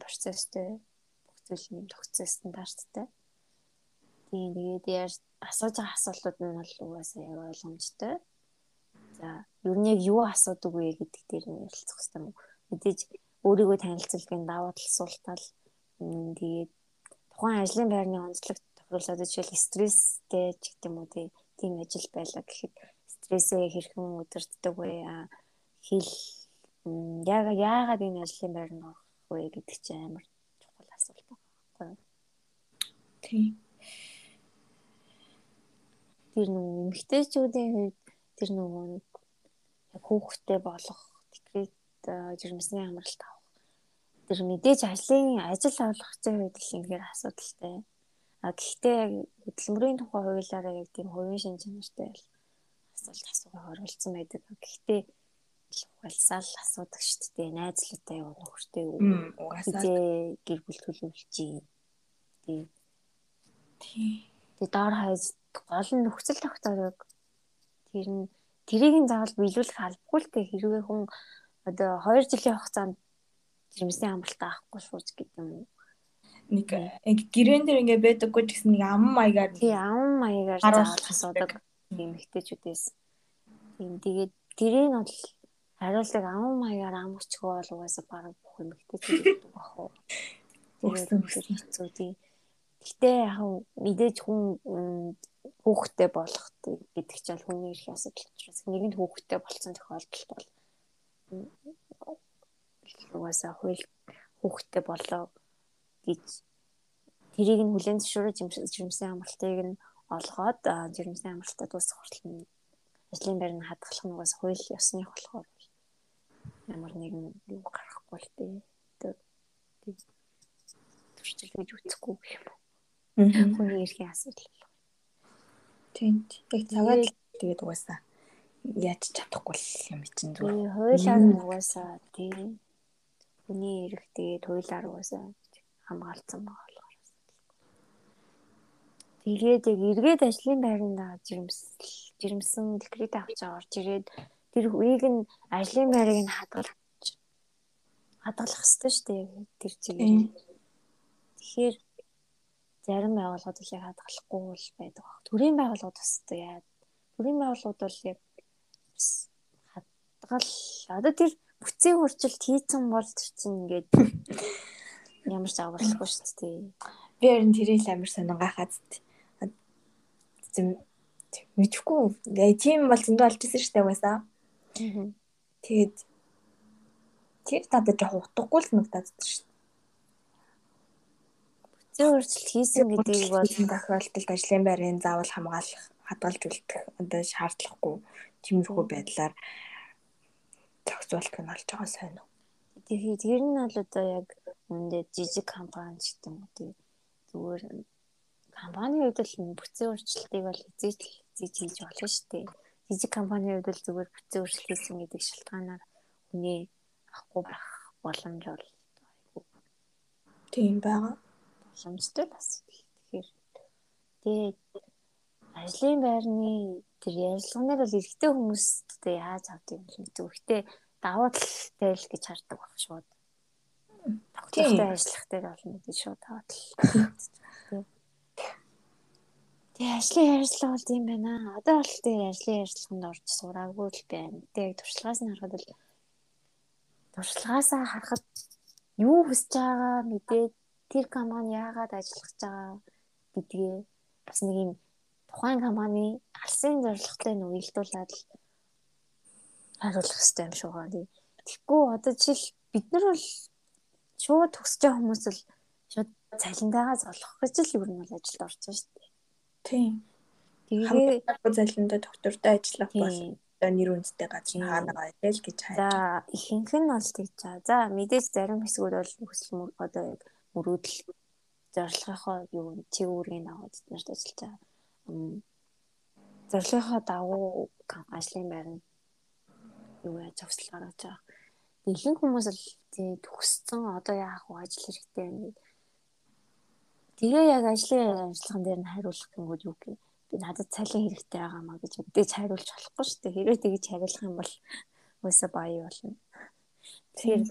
процесстэй бүх зүйл юм тогтсон стандарттай. Тийм тэгээд яаж асууж байгаа асуултууд нь бол угаасаа яг ойлгомжтой. За ер нь яг юу асуудаг вэ гэдэг дээр нь ярилцах хэрэгтэй юм. Мэдээж өөрийгөө танилцуулгын давуу тал суултал тэгээд тухайн ажлын байрны онцлог тохируулаад жишээл стресстэй ч гэдэг юм уу тийм ажил байлаа гэхэд стрессээ хэрхэн өдөртдөг вэ? Хэл яг яагаад энэ ажлын байранд орох вэ гэдэг чинь амар чухал асуулт байна. Тийм тэр нөгөө эмэгтэйчүүдийн хувьд тэр нөгөө яг хүүхдтэй болох жирэмсний амралт авах тэр мэдээж ажлын ажил олгохын хувьд л ингээр асуудалтай. А гэхдээ яг хөдөлмөрийн тухай хуулиараа яг тийм хувийн шин чанартай л асуулт асуугаа оролцсон байдаг. Гэхдээ ухаалсаал асуудаг шүү дээ. Найзлуутай юу нөхөртэй юу? Угаасаа гэр бүл төлөвлөж. Тийм. Тэгээ доор хаяж гол нь нөхцөл тогтоорог тэр нь тэрийг нь заавал биелүүлэх албагүй л дээ хэрвээ хүн одоо 2 жилийн хугацаанд жимсийн амралтаа авахгүй шууж гэдэг юм. Нэг гэрэн дээр ингээ байдаггүй ч гэсэн нэг ам маягаар тий ам маягаар заавал асуудаг юм хтэйчүүдээс тийм тэгээд тэрийг бол хариултыг ам маягаар ам өчгөө бол угаасаа баг бүх юм хтэйчүүд бах уу? Өгсөн хэцүү тий Гэтэ яг мэдээж хүн хүүхдтэй болох гэдэг чинь хүний эрх асуудал учраас нэгэнд хүүхдтэй болсон тохиолдолд бол угаасаа хууль хүүхдтэй болоо гэж тэрийг нь хүлэн зөвшөөрөж жирэмсэн амралтыг нь олгоод жирэмсэн амралтаа дуусгах хүртэл нь ажлын байр нь хадгалах нь угаасаа хууль ёсных болохоор ямар нэгэн юу гарахгүй л дээ. Төрчил гэж үтгэхгүй юм уу? Хүний эрхийн асуудал. Тийм. Яг цагаад тэгээд угаасаа яаж чадахгүй юм чинь зүгээр. Хуулиар нь угаасаа тийм. Хүний эрх тэгээд хуулиар угаасаа хамгаалсан байгаа болохоор. Тэгээд яг эргээд ажлын байранд жирэмсэл жирэмсэн декрет авч орж ирээд тэр үеийг нь ажлын байрыг нь хадгалж хадгалах хэрэгтэй шүү дээ тэр чигээр. Тэгэхээр зарим байгууллагууд л яг хадгалахгүй л байдаг баг. Төрийн байгууллагууд бас яа. Төрийн байгууллагууд бол яг хадгал одоо тэр Бүцийн хурцлт хийцэн бол чинь ингээд ямар ч авралгүй шүү дээ. Би харин тэрийг амар сонин гахаад зэм мэдхгүй тийм бол зөндөө олж ирсэн шүү дээ угаасаа. Тэгээд тэр надад жоох утгагүй л нүгдаад шүү дээ. Бүцийн хурцлт хийсэн гэдгийг бол тохиолдолд ажлын байрын заавал хамгаалах хадгалж үлдэх одоо шаардлагагүй тиймэрхүү байдлаар зохицуулт нь болж байгаа сайн уу. Тэгэхээр тэр нь бол одоо яг үндэ жижиг компани ч гэдэг юм уу зүгээр компанийн хувьд л бүтцийн өөрчлөлтийг бол эзэж эзэж хийж болно шүү дээ. Жижиг компанийн хувьд л зүгээр бүтцийн өөрчлөлт хийсэн гэдэг шалтгаанаар хүний авахгүй байх боломж бол тийм байгаа. Боломжтой бас. Тэгэхээр тэгээд ажлын байрны тэр ярилцлаганаар бол эрэгтэй хүмүүстэй яаж авдаг юм бэ? Зүгтээ давуу талтай л гэж хардаг баг шууд. Тогтвортой ажиллах дээр бол мэдээ шууд давуу тал. Тэгээ ажлын ярилцлага бол тийм байна. Одоо бол тэр ажлын ярилцлаганд орж сураагүй л байна. Тэгээ туршлагаас нь харахад бол туршлагаасаа харахад юу хүсэж байгаа мэдээд тэр компани яагаад ажиллах гэж байгаа гэдгээ бас нэг юм тухайн компани алсын зорилготой нь л хариулах хэрэгтэй юм шиг байна. Тэгэхгүй одоо жишээл бид нар бол шууд төгсөж байгаа хүмүүс л шууд цалинтайгаа золох гэж л юу нь бол ажилд орж байгаа шүү дээ. Тийм. Тэгээ залиндаа доктортой ажиллах бол нэр үнэтэй газар хаана байгаа л гэж хайж. За ихэнх нь бол тэгж байгаа. За мэдээж зарим хэсгүүд бол хүсэл одоо яг мөрөөдөл зорилгынхоо юу чиг үүргийг аваад эднэрт ажиллаж байгаа зорилгынхоо дагуу ажлын байрны юу яаж зовсол гаргаж байгаа. Илэн хүмүүс л тий төгссөн одоо яах вэ ажил хэрэгтэй юм. Тэгээ яг ажлын ажиллагаан дээр нь хариулах гингүүд юу гэх би надад цалин хэрэгтэй байгаа маа гэж мэдээж хариулж болохгүй шүү дээ. Хэрвээ тэгж хариулах юм бол өсө баяа болно. Тэгэхээр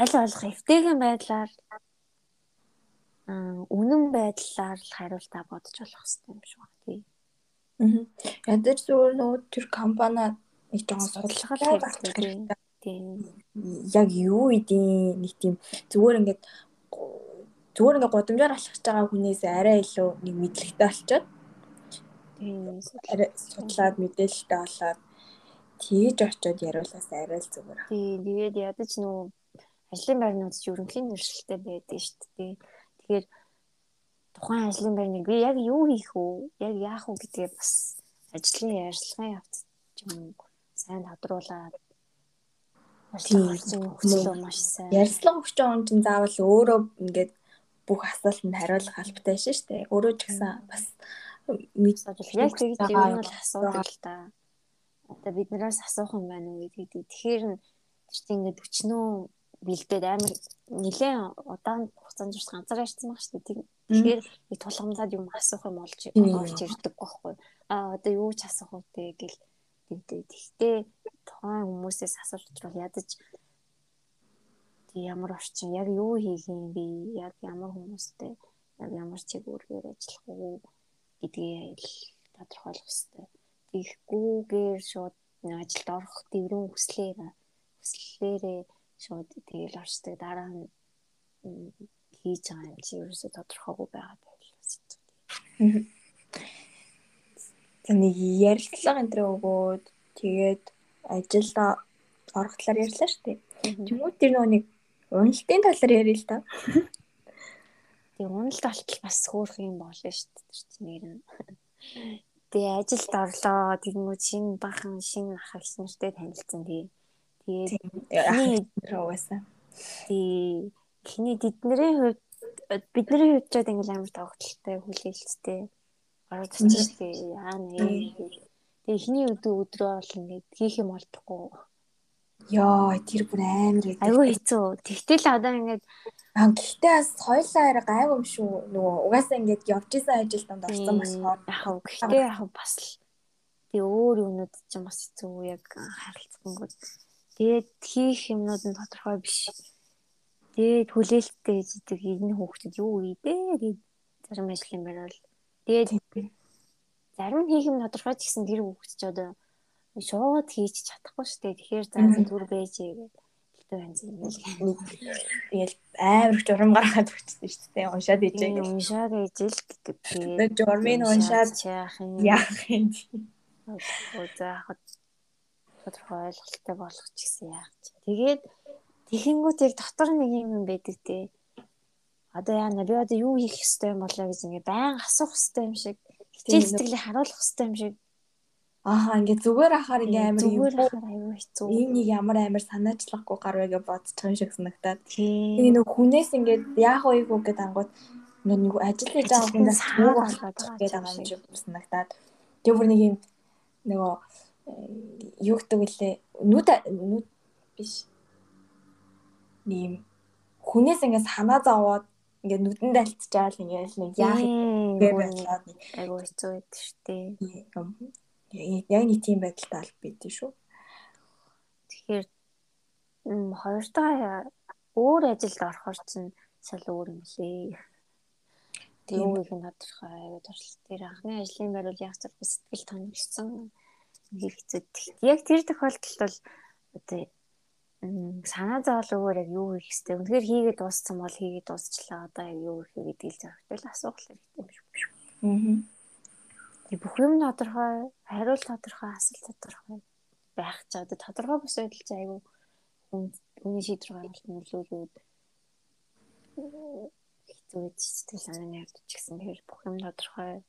аль болох эвтэйгэн байдлаар үнэн байдлаар л хариултаа бодож болох хэрэгтэй юм шиг байна тий. Аа. Ядаж зүгээр нөгөө тэр компани нэг жоохон судалгаа хэрэгтэй тий. Яг юу идэв нэг тийм зүгээр ингээд зүгээр ингээд годамжаар алхаж байгаа хүнээс арай илүү нэг мэдлэгтэй болчиход тийм судлаад мэдээлэлтэй болоод тэгж очиод яриулаас арай л зүгээр. Тийм тэгээд ядаж нөгөө ажлын байрнууд ч ерөнхийн нэршилтэй байдаг шүү дээ. Тэгэхээр тухайн ажлын байрныг би яг юу хийх үү? Яг яах вэ гэдгээ бас ажлын ярилцлагын явц юм сайн тодруулаад тийм хүсэл маш сайн. Ярилцлага өгч байгаа хүн чинь заавал өөрөө ингээд бүх асуултанд хариулах албатай шин штэ. Өөрөө ч гэсэн бас мэдээж яг тэгж юм бол асуудал л да. Одоо биднээс асуух юм байна уу гэдэг. Тэгэхээр тэр чинь ингээд өчнөө бэлдээд амар нэлээд удаан хугацаанд ч ганцаар ярьсан баг шүү дээ. Тэгэхээр нэг тулгамдаад юм асуух юм олж орж ирдэг байхгүй. Аа одоо юу ч асуух үү гэл тэгтээ. Тэгтээ тухайн хүмүүсээс асууж учраас ядаж ямар орчин яг юу хийх юм бэ? Яг ямар хүмүүстэй яг ямар чиглэлээр ажиллах уу гэдгийг тодорхойлох хэрэгтэй. Тэгэхгүйгээр шууд ажилд орох дэврэн хүслээр хүслээрээ шууд тэгэл орчдөг дараа нь хийж байгаа юм чи ерөөсө тодорхойгүй байгаад байлаас. За нэг ярилцлага энэ өгөөд тэгээд ажилда орох талаар ярьлаа шүү дээ. Тэмүүт тэр нөгөө нэг уналтын талаар ярил л та. Тэгээ уналт болтол бас хөөх юм болно шүү дээ чи нэр нь. Тэгээ ажилд орлоо тэгмүү шин бахан шин ах их нэртэй танилцсан тэгээ Тэгээд угаасаа. Тий. Эхний тэдний хувьд бидний хувьд ч ингээл амар тогтолтой хүлээлттэй. Ороод очиж штэ. Яа нэ. Тэгээ эхний өдрөө бол ингээд хийх юм олдохгүй. Яа, тэр бүр амар гэдэг. Айгүй хэцүү. Тэгтэл одоо ингээд Аа гэхдээ бас хоёлаа арай гайгүй юм шүү. Нөгөө угаасаа ингээд явж исэн ажилтанд орсон болохоор яхав. Гэхдээ яхав бас л тий өөр юмнууд ч юм бас хэцүү яг харилцангууд Тэгээд хийх юмнууд нь тодорхой биш. Тэгээд хүлээлттэй гэдэг энэ хүүхдэд юу ийдээ гэд зарим ажлын байрал. Тэгээд зарим хийх юм тодорхой ч гэсэн тэр хүүхд ч одоо шууд хийж чадахгүй шүү дээ. Тэгэхээр заа түр байж гэдэг хэлтэй байна зэ нэг тэгэл амар журам гаргаад өгчсөн шүү дээ. Уншаад ижээ гэх. Уншаад ижил тэгээд журмын уншаад яах юм яах юм. Заахад тодорхой ойлголттой болгох ч гэсэн яах чи. Тэгээд тэгэнгүүт яг дотор нэг юм байдаг те. Одоо яана би одоо юу хийх ёстой юм болоо гэж ингээ байн асуух ёстой юм шиг хичээл сэтгэлийг харуулах ёстой юм шиг Ааха ингээ зүгээр ахаар ингээ амар зүгээр ахаар аюу хэцүү. Ийм нэг ямар амар санаачлахгүй гарвэ гэж бодчих юм шиг санагдаад. Тэгээ нэг хүнээс ингээ яах вэ гэдэг ангууд нэг ажил хийж байгаа хүнээс юу болгож гэдэг байгаа юм шиг санагдаад. Тэгээ бүр нэг юм нөгөө юу гэдэг вүлээ нүд нүд биш. Нэм. Хүнээс ингээ санаа зовоод ингээ нүдэнд альцчаал ингээ нэг яах вэ болоод айгу хэцүү байдаг шүү дээ яг нэг тийм байдалтай аль байдсан шүү. Тэгэхээр хоёр дахь өөр ажилд орохоор чинь шал өөр юм лээ. Тэгээ үеийг нь тодорхой аягүй туршлага дээр анхны ажлын байр бол яг ч сэтгэл тоногдсон хэцүү. Яг тэр тохиолдолд бол одоо санаа зовлогоор яг юу хийх хэвтэй. Үнэхээр хийгээд дууссан бол хийгээд дуусчлаа. Одоо яг юу хийх гэдгийг л зөвхөн асуух хэрэгтэй юм шүү. Аа бүх юм тодорхой, хариулт тодорхой, асуулт тодорхой байх ч одоо тодорхой бус байдал чи айгүй хүний шийдвэр гаргалт нөлөөлөөд хэцүү гэж сэтгэл санааны явдаж гисэн тэгэхээр бүх юм тодорхой.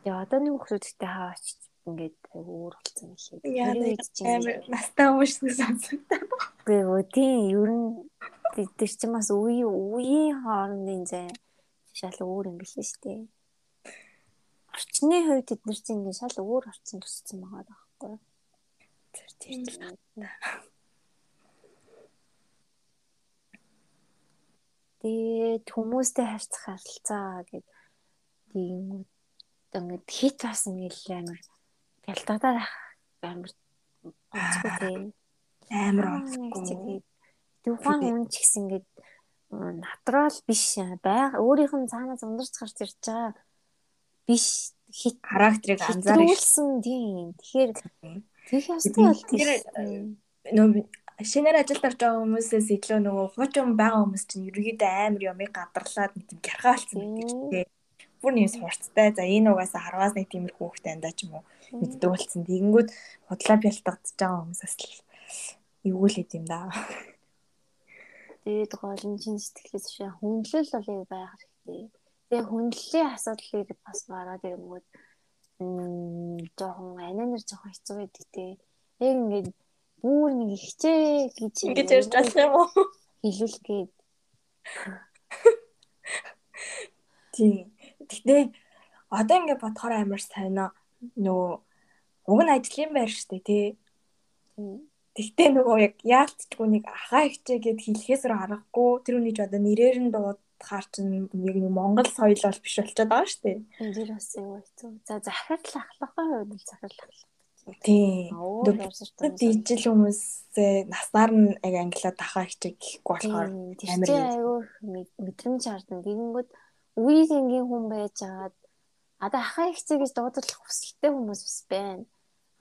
Тэгээ одоо нэг хүмүүстэй хаач ингээд өөр болсон юм шиг. Амар настай шиг сонсогдсон. Үгүй ээ тийм ер нь тэр чинь бас үе үеийн хоорондын зай шал өөр юм биш шүү дээ орчны хувьд бид нар чинь ингээд шал өөр орчин төссөн байгаа байхгүй. Тэр тийм л байна. Тэгээд хүмүүстэй харьцах харилцаа гэдэг тийм ингээд хит бас ингээд амар гялтагдаад амар онцгүй тийм амар онцгүй. Тухайн хүн ч гэсэн ингээд натурал биш байга өөрийнх нь цаанаас ундарч гарч ирж байгаа биш. Хит характерыг анзааруулсан тийм. Тэгэхээр тийх ястай бол нөө шинээр ажилд орж байгаа хүмүүсээс илүү нөгөө хуучин байгаа хүмүүс чинь ерөөдөө амар юмыг гадарлаад нэг тийм гярхаалцсан байдаг тийм. Бүр нэг сурцтай. За энэ угаасаа харваас нэг тиймэрхүү хөхтэй андаа ч юм уу мэддэг болсон. Тэгэнгүүт худлаа бялтагдж байгаа хүмүүсээс л л хэдэм да. Тэгээд гол нь чин сэтгэлээс шээ хүндлэл бол байх хэрэгтэй Тэгээ хүндлэлийн асуудлыг бас гараад ирэнгүүт жоохон ананер жоохон хэцүү байдаг те. Яг ингээд бүр нэг ихчээ гэж ингэж ярьж болох юм уу? Хэлүүлгээд. Тийм. Гэтэ одоо ингээд бодохоор амар сайн аа. Нөгөө уг нь ажлын байр штэ тий. Тэгтээ нөгөө яг яалтчгүй нэг ахаа ихчээ гэд хэлэхээс рүү аргагүй тэр үний ч одоо нэрээр нь дууд хаар чинь яг нэг Монгол соёл бол биш болчиход байгаа. Энэ дэр бас юу хэцүү. За захирал ахлахын хувьд л захирал ахлах. Тийм. Дижил хүмүүсээ наснаар нь яг англиад дахаа хичээг гэхгүй болохоор амар айгүй мэдрэмж хардна. Тэгэнгүүт үеийнгийн хүн байж агаад одоо ахаа хичээг гэж дуударлах хүсэлтэй хүмүүс бас байна.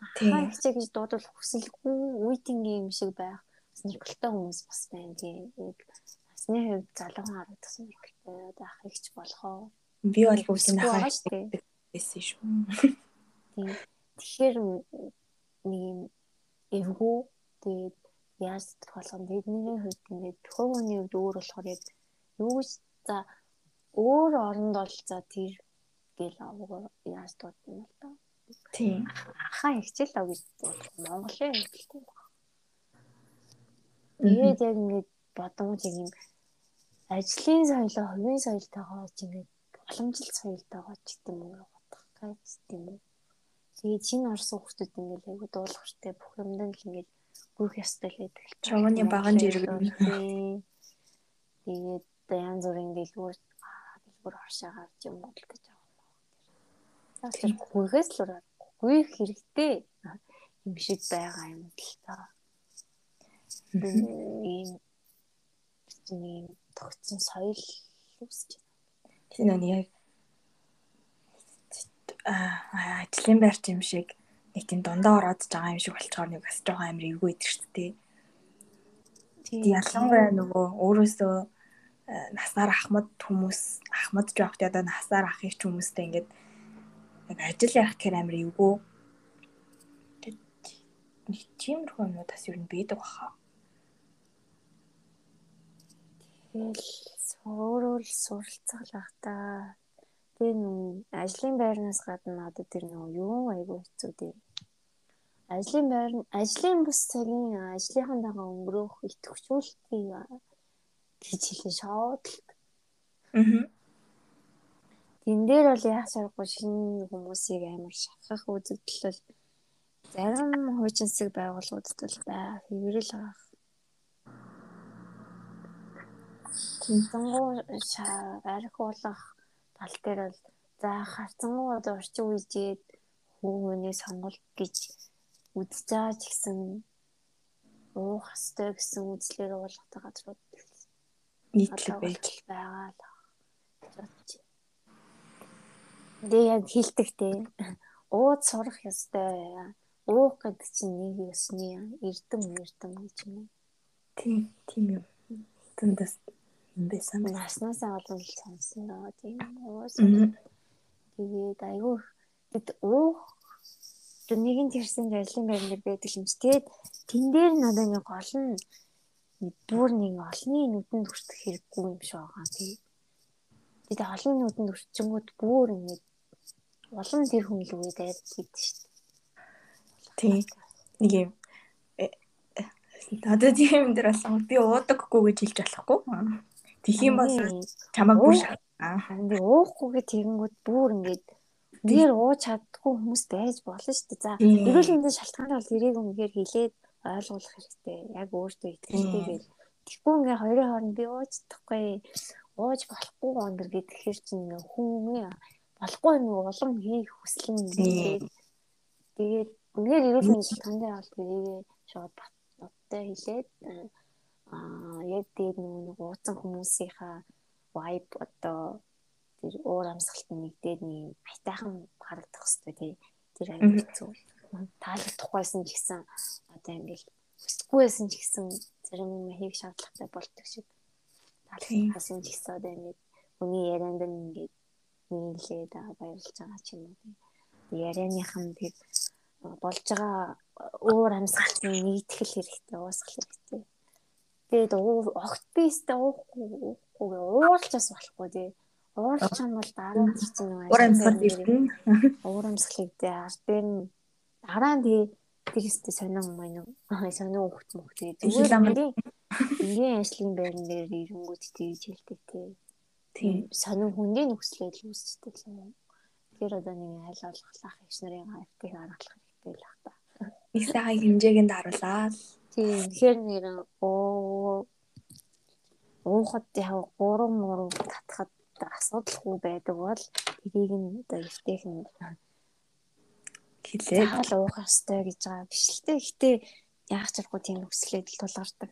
Ахаа хичээг гэж дуударлах хүсэлгүй үеийнгийн юм шиг байх бас нөхөлтэй хүмүүс бас байна. Тийм насны хувьд залуу хүн харагдсан хэрэгтэй одоо ах ихч болохоо. Би бол бүгдийг ахаа байсан шүү. Тэгэхээр нэг юм эвгүй тэгээд яаж сэтгэх болгоно тэдний хувьд ингээд төхөөний хувьд өөр болохоор яг юу гэж за өөр оронд бол за тэр гэл аваа яаж дуудсан юм бол тийм ахаа хичээл ав гэж Монголын хэлтэй байна. Тэгээд яг ингээд бодомж юм ажлын соёлоо хувийн соёлтойгоо ч ингээд боломжит соёлтойгоо ч гэдэг юм уу бодох гэж тийм үү. Тэгээд шинэ орсон хүмүүс ингээд айгу дуулахртай бүх юмд л ингээд гүйх ёстой л байдаг. Чамны баган жиргэн. Тэгээд янз бүрийн дэлгүүр дэлгүүр оршоо гарч юм бол гэж юм. Тэр гүйхээс л ураад гүйх хэрэгтэй юм шиг байгаа юм л та. ийм ийм тогтсон соёл үүсэж байна. Тийм нэг яг аа ажлын байрч юм шиг нэг тийм дундаа ороод байгаа юм шиг болчоор нэг бас жоохон амир эвгүй идэг шүү дээ. Тийм ялангуяа нөгөө өөрөөсөө насаар ахмад хүмүүс ахмад жоохт одоо насаар ах их хүмүүстэй ингээд яг ажил явах гэхээр амир эвгүй. Нэг тиймэрхүү юмуд бас ер нь бийдэг баха. Тэгэл суурал бах та. Тэгээ нүн ажлын байрнаас гадна одоо тэр нөгөө юу айгу хэцүү дээ. Ажлын байр ажлын бус цагийн ажлынхаа дагаа өнгөрөөх идэвхжүүлэлтийг гэж хэлээ шоудлт. Аа. Тэн дээр бол яах шаргагүй шинэ хүмүүсийг амар шахах үзэгдэл бол зарим хуучинсаг байгууллагуудад бол бай хэврэл байгаа. Тэнцэнгуу архиулах тал дээр бол за харцангуу одоо орчин үеийд хүүний сонголт гэж үдж байгаа ч гэсэн уух хэвтэй гэсэн үзлээр уулгатай газрууд нийтлэг байж байгаа л бодож. Тэгээ яг хилдэг те. Ууд сурах ёстой. Уух гэдэг чинь нэг ёсны эрдэм эрдэм гэж юм. Тийм, тийм юм. Тэндээс юм байсан. Наснасаа олон сонсон доо тийм. Уус. Тэгээд айгүй тэд уух нэгэн тэрсэн ажлын байр дээр байдаг юм чи. Тэгээд тэн дээр надад нэг гол нь бүр нэг олны нүдэнд хүртэх хэрэггүй юм шиг байгаа тий. Тэгээд олон нүдэнд хүрчингүүд бүр ингэж олон тэр хүн л үгээд айд хийд шүү дээ. Тий. Нэг юм надад тийм дээр болсон би уудаггүй гэж хэлж болохгүй. Тэгэх юм бол чамайг бүр аа. Би уухгүй тэгэнгүүт бүр ингэж нэр ууж чаддгүй хүмүүс байж болно шүү дээ. За эрүүл мэндийн шалтгаан бол тэрийг үнээр хэлээд ойлгуулах хэрэгтэй. Яг өөртөө итгэлтэй гэж. Тэгэхгүй ингээ хоёрын хооронд би ууж чадахгүй ууж болохгүй гонор гэхээр чинь хүн болохгүй нэг улам хийх хүсэл нь тэгээд тэгээд үнээр эрүүл мэндийн шалтгаантай бол тэрийг шууд баттай хэлээд аа яг тэгээд нэг ууцсан хүмүүсийнхаа vibe одоо тэр уур амьсгалт нэгдээд нэг айтайхан харагдах хэвээр тий. Тэр аюул хэцүү таалагдахгүйсэн ч гэсэн одоо ингээл хүсдэггүйсэн ч гэсэн зарим юм хийх шаардлагатай болдог шиг таалагдахгүйсэн ч гэсэн одоо ингээд хүний ярианд ингээд нийлээд баярлж байгаа ч юм уу. Тий ярианых нь тэр болж байгаа уур амьсгалын нийтгэл хэрэгтэй уусгах хэрэгтэй. Тэгээд огт бистэ уухгүй уухгүй уурлчаас болохгүй тий. Уурч юм бол дараа нь чинь нөгөө уур амьсгал ирдэн. Уур амьсгалыг дээ ард нь дараа нь тэгээ тэр өстө сонин юм аа нэг сонин хөхт мөх тэгээ зүгээр амрын ингийн ажлын байран дээр ирэнгүүт тэгж хэлдэг тий. Тийм сонин хүндийн нөхцөлөд л үүсдэг юм. Тэр одоо нэг айл олглах их нарын хавтыг аргалах хэрэгтэй л бах та. Их сайхан хэмжээгэнд харуулаад. Тийм тэгэхээр нэр оо уухад яг 3 3 татхад асуудалгүй байдаг бол тэрийг нь одоо эвтэйх нь хэлээ хаал уух ёстой гэж байгаа биш л те. Гэтэ яах ч аргагүй тийм өсөлөд л тулгардаг.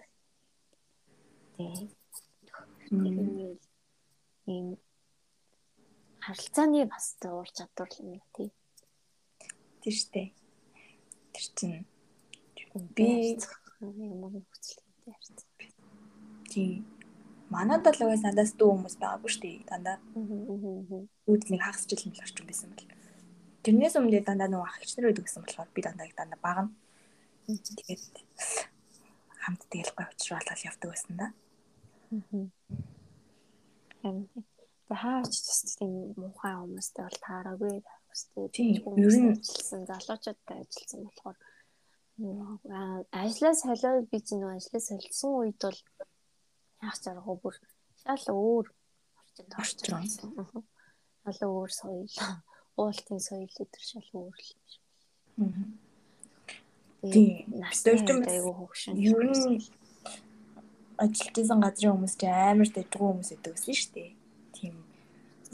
Тийм. Ийм харилцааны бас уур чадвар юм тий. Тийм штэ. Тэр чинь би ямар нөхцөлтэй харьцаа. Тийм манад бол угаас надаас дүү хүмүүс байгаагүй дээ дандаа. Үүд нэг хагас жил юм л орчин байсан бэл. Тэрнээс өмнө дандаа нөгөө ах ихчнэр байдаг гэсэн болохоор би дандаа дандаа багна. Тэгээд хамт тэгэл гой уучруулаад явдаг байсан да. Тэг хаач тийм муухай хүмүүстэй бол таараагүй ер нь ажилласан залуучуудтай ажилласан болохоор ажлаа солиод би чинь ажлаа солисон үед бол яах заргуу бүр шал өөр орчинд орчин болсон. Шал өөр соёл. Уултын соёл өдр шал өөр л юм шиг. Тийм. Насдөртөм айгу хөгшин. Ажиллаж исэн газрын хүмүүс ч амар дэжгүй хүмүүс үсэн шүү дээ. Тийм.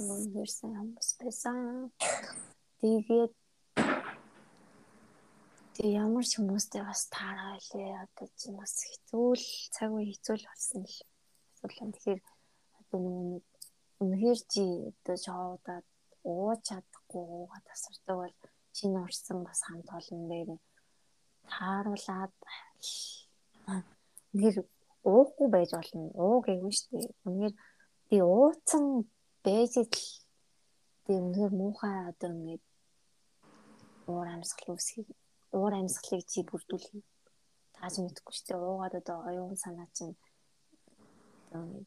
Өөрсөн хүмүүс байсан. Тэгээд тэг ямар ч хүмүүстэй бас таараа илээ одоо чинь бас хэцүү л цаг үе хэцүү л болсон л асуудал. Тэгэхээр одоо нэг үнэхээр чи одоо шоудаад ууж чадахгүй уугаа тасардаг бол чинь орсон бас хамт олон дээр тааруулаад нэр уухгүй байж болно. Уу гэвэн штэ. Үнээр би ууцсан байж л би үнээр муухай одоо ингэ уур амьсгал үсхийг уур амьсгалыг чи бүрдүүлэх тааж мэдэхгүй штэ. Уугаад одоо оюун санаа чинь одоо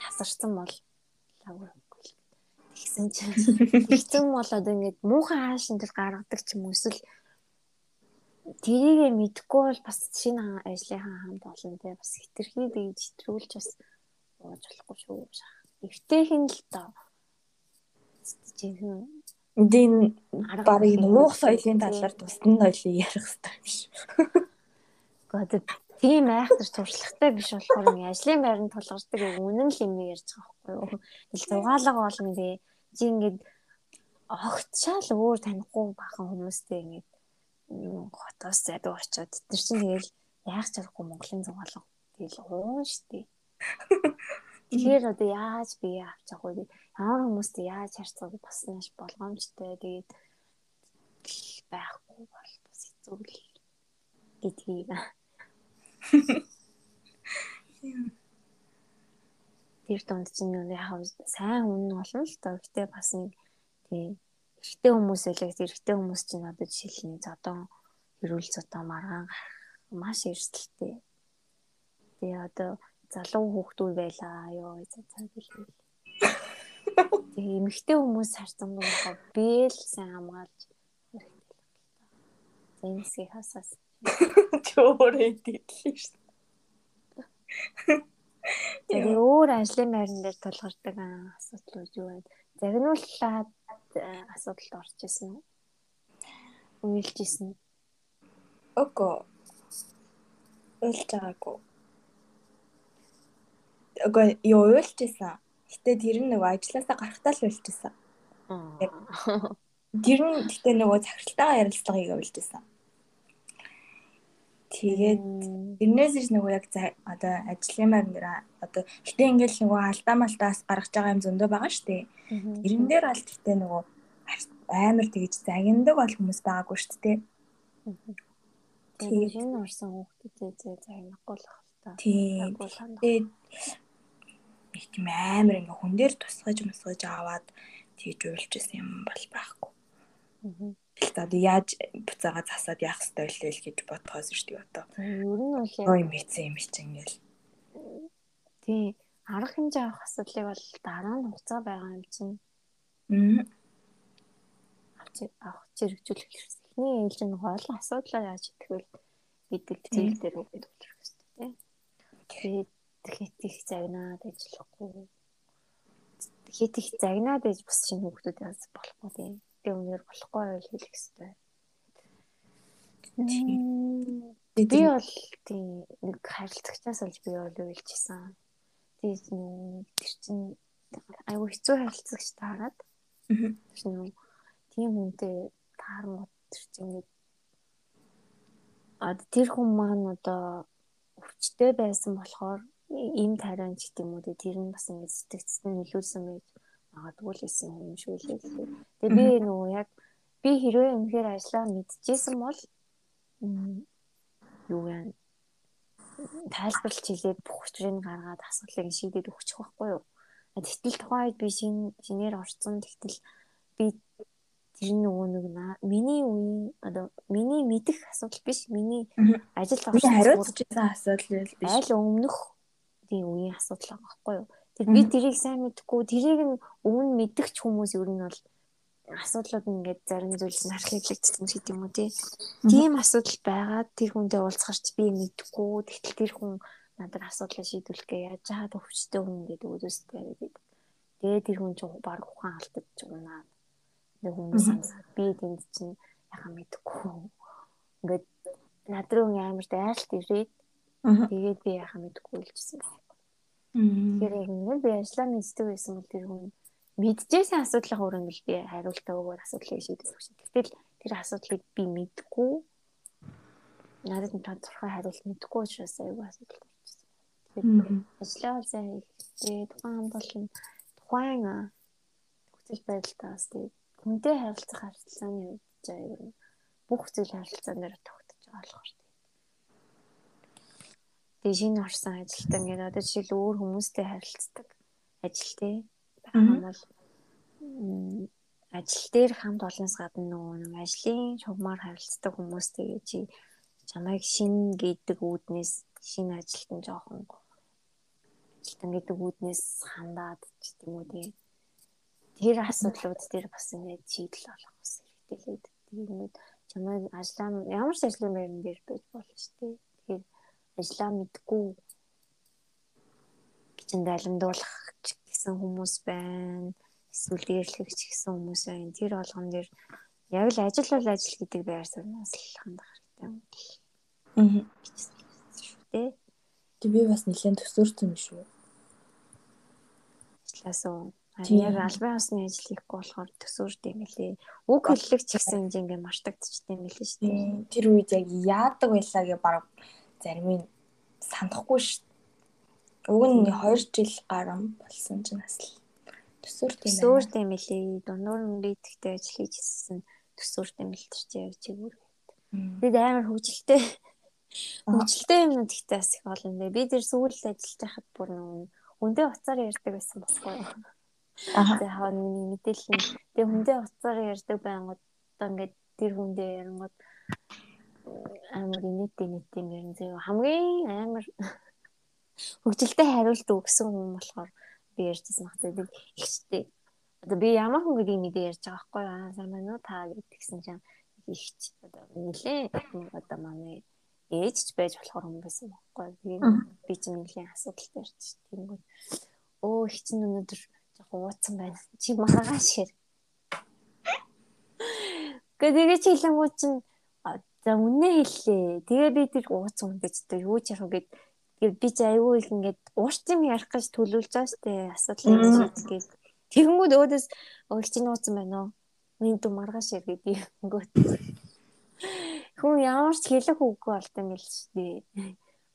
тасарсан бол лавгүй тэгсэн чинь тэгсэн болоод ингээд муухай хаашин дээр гаргадаг ч юм уу эсвэл тэрийгэ мэдхгүй бол бас шинэ ажлынхаа хамт олон те бас хитрхий дэж хэтрүүлж бас ууж болохгүй шүү. Эвтэйхэн л доо. Жинхэнэ Эндийн барыг нуух соёлын талаар тусдан ойлоо ярих хэрэгтэй биш. Гэхдээ тийм айхтар туршлагатай биш болохоор ингээ ажлын байранд тулгардаг үнэн л юм ярьж байгаа байхгүй юу. Тэл зугаалга болно би. Чи ингээд огтшаал өөр танихгүй бахан хүмүүстэй ингээд хотоос зайдуу очиод тэр чинь тэгэл яах чадахгүй Монголын зугаалга тэгэл уун штий. Тэгэхээр одоо яаж би авч явах вэ? Ямар хүмүүстэй яаж харьцах бас маш болгоомжтой. Тэгээд байхгүй бол бас хэцүү л гэдгийг Тэр донд чинь яг сайн үнэн болно л доо. Гэтэ бас нэг тий эрэгтэй хүмүүс элэг эрэгтэй хүмүүс чинь одоо жишээлбэл зодон эрүүл зодон маргаан маш эрсдэлтэй. Тэгээ одоо залуу хүүхдүүд байлаа ёо за гэлээ. Тэгээ эмэгтэй хүмүүс харсан байгаа би л сайн хамгаалж хэрэгтэй л байна. Зэнсийг хасаас Чөөрэй дийлээ шүү. Тэгээ өөр ажлын байран дээр тулгардаг асуудлууд юу вэ? Загнууллаад асуудалд орж исэн? Уйлж исэн. Око. Уйлж байгаагүй. Око юу уйлж исэн. Гэтэ тэр нь нөгөө ажилласаа гарахтаа л уйлж исэн. Тэр нь гэтэ нөгөө захиралтайгаа ярилцлагыг уйлж исэн. Тэгээд тэрнээс иш нөгөө яг одоо ажлын байр нэр одоо гэтээ ингээл нөгөө алдаа малтаас гаргаж байгаа юм зөндөө байгаа шүү дээ. Тэрэн дээр аль гэтээ нөгөө амар тэгж загиндаг бол хүмүүс байгаагүй шүү дээ. Тэгээд энэ орсон хүмүүстэй зэ загнахгүй л хальтаа. Тийм. Тэгээд их тийм амар ингээ хүн дээр тусгаж мусгаж аваад тэгж уйлж исэн юм бол байхгүй. Аа за одоо яаж буцаага засаад яах ёстой вэ гэж бодхоос шүү дээ одоо. Ер нь бол яг юм ийцэн юм чинь ингээл. Тий. Арга хэмжээ авах асуудлыг бол дараа нь хугацаа байгаа юм чинь. Аа. Авах зэрэгжүүлэх хэрэгтэй. Эхний ээлж нь хоолой асуудлаа яаж вэ гэдэг зүйл дээр үг хэлэх хэрэгтэй тий. Тэгээд хит их загнаад ажиллахгүй. Хит их загнаад ээж бас шинэ хүмүүсд яз болохгүй тий би өнөр болохгүй байл хэлэх хэрэгтэй. Би бол тийм нэг харилцагчаас олж би бол үйлчсэн. Тэгээд тэр чинь айгүй хэцүү харилцагч таарад. Тэр тийм хүнтэй таармууд тэр чинь ингээд а тэр хүн маань одоо өвчтэй байсан болохоор ийм тариан ч гэдэм үү тэр нь бас ингээд сэтгцэд нь нөлөөлсөн байж магадгүй л исэн юм шүү лээ. Тэгээ би нөгөө яг би хэрвээ үнэхээр ажиллаа мэдчихсэн бол юу яа тайлбарлаж хэлээд бүх учрыг гаргаад асуудлыг шийдээд өгчих байхгүй юу. Тэгтэл тухайд би шинэ шинээр орцсон тэгтэл би тэр нөгөө нэг миний үеийн одоо миний мэдих асуудал биш миний ажил орсон хариуцж байгаа асуудал биш аль өмнөх тийм үеийн асуудал байгаа байхгүй юу. Тэр би тэрийг сайн мэдэхгүй тэрийг нь өмнө мэддэг ч хүмүүс ер нь бол асуудлууд ингээд зарим зүйлс нь архивлэгдсэн гэдэг юм уу тий. Тийм асуудал байгаад тэр хүнтэй уулзгарч би мэдэхгүй тэгтэл тэр хүн надад асуудлаа шийдвэрлэхээ яаж чаад өвчтэй хүн гэдэг үзэстэй гэдэг. Тэгээ тэр хүн чинь баг ухаан алдаж унаа. Нэг хүмүүс амсаад би тэнд чинь яхаа мэдэхгүй. Ингээд над руу амар дайлт ирээд тэгээд би яхаа мэдэхгүй илжсэн. Тэгэхээр нэг би ажиллаа мэддэг байсан бол тэр хүн мэдчихсэн асуудлын хүрээнд л би хариултаа өгөөр асуудлыг шийдэх гэж. Гэтэл тэр асуудлыг би мэдгүй надад нь тодорхой хариулт мэдгүй учраас аюу асуудал гарчихсан. Тэгэхээр ажиллаа бол сайн хийхдээ тухайн хамт бол тухайн нөхцөл байдалтаас тэгээд хүнтэй харилцах харилцааны үед заяа бүх зүйл харилцаан дээр тогтож байгаа болохоор Тэгээ шинэ орсон ажилтан ингээд одоо жишээл өөр хүмүүстэй харилцдаг ажил тий. Байгаа бол ажил дээр хамт олноос гадна нөгөө нэг ажлын шугамар харилцдаг хүмүүстэй чи чамайг шин гэдэг үүднээс шинэ ажилт нь жоохон ажилтан гэдэг үүднээс хандаад ч гэдэг юм уу тий. Тэр асуудлууд дээр бас ингээд шийдэл олох бас хэрэгтэй л байдаг. Тэгээд чамайг ажлаа ямар ч ажлын байран дээр байж болно шүү дээ. Ажлаа мэдгүй гिचэнд алимдуулах гэсэн хүмүүс байна. Эсвэл дээрлэгч гэсэн хүмүүс байна. Тэр болгон дээр яг л ажил бол ажил гэдэг байр суурьнаас л хандах хэрэгтэй юм. Аа. Дээ. Тэг би бас нэлээд төсөөрсөн юм шүү. Ажилласаа яг албан ёсны ажил хийхгүй болохоор төсөөрд юм лээ. Үг хэллэг ч гэсэн хэмжээ ингээ мартагдчихтэй юм лээ шүү дээ. Тэр үед яг яадаг байлаа гэ баг зарим нь санахгүй шүү. Уг нь 2 жил гарам болсон ч нас л төсөөрт юм байна. Төсөөрт юм лээ. Дундуур нэгтгэхтэй ажил хийжсэн төсөөрт юм л тэр чи яг чигээр. Бид амар хөвгөлтэй хөвгөлтэй юмнууд ихтэй бас их олон дээ. Би тэр сүүл ажиллаж байхад бүр нэг хүндээ уцаар ярьдаг байсан басгүй юу. Аа. Тэгээ хаа миний мэдээлэл нь тэгээ хүндээ уцаар ярьдаг байнгут одоо ингээд тэр хүндээ ярангууд амар инээдтэй нийт юм ярин зөө хамгийн амар хөгжилтэй хариулт өгсөн хүн болохоор би ярьжсэн баг тэгээд ихтэй одоо би ямар хүн гэдгийг мэдээ ярьж байгаа байхгүй аа сайн байна уу? Та гэдгсэн чинь ихч одоо нилээ одоо манай ээж ч байж болохоор хүн байсан байхгүй тэгээд би чинь нэлийн асуудалтай ярьж тиймгүй өө их чинь өнөөдөр жоохон ууцсан байна. Чи маргааш хэр? Гэхдээ чи хэлэнгуй чинь За үнэ хэллээ. Тэгээ би тэр ууцсан хүн гэж одоо юу ч ярих гээд тэгээд би ч аюу их ингээд уурч юм ярих гэж төлөвлөж байгаа штэ асуудал шийдгээд. Тэгэнгүүт өөдөөс өлч нь ууцсан байна уу? Миний дүү маргааш ир гэдэг өнгөт. Хүн ямар ч хэлэх үггүй болт юм л штэ.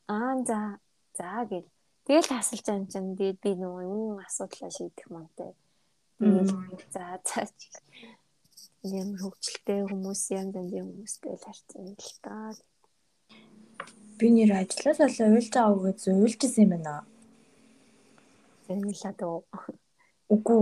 Аа за за гэл. Тэгэл тасалж байгаа юм чинь тэгээд би нөгөө юм асуудлаа шийдэх мантай. Тэгээд за за ямар хөвгчлөлтэй хүмүүс янз янзын хүмүүстэй л харьцсан юм л та. Би нэр ажиллаж олоо уйлж байгаа үгээд уйлжсэн юм байна. Зэрэглээд үү. Үгүй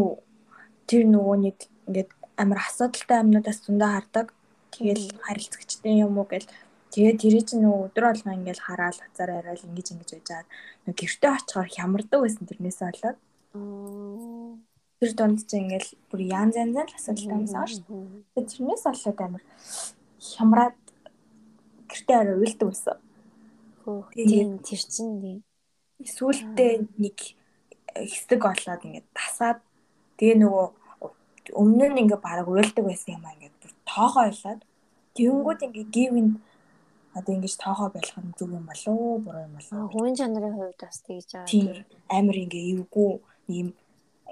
тэр нөгөө нэг ингээд амар асуудалтай амнуудаас зөндөө хардаг. Тэгэл харилцагчтай юм уу гэл тэгээ тэрий чинь нөгөө өдөр болгоо ингээд хараал хацаар арай л ингэж ингэж байжгаад нөгөө гэртээ очихоор хямардаг байсан тэрнээс болоод. Тэр донд ч ингээл бүр янз янзын л асуудалтай юмсан шүү дээ. Тэгээд тэрнээс болоод амар хямраад гэртээ арай уйлдаг байсан. Тийм тэр чинь тийм. Сүүлдээ нэг хэсэг болоод ингээд тасаад тэгээ нөгөө өмнө нь ингээд бараг уйлдаг байсан юм аа ингээд бүр тоохоо ойлаад тэгэнгүүт ингээд гівэнд одоо ингэж тоохоо болох нь зүг юм болов уу буруу юм болов уу хүн чанарын хувьд бас тэгж байгаа. Тийм амар ингээ эвгүй ийм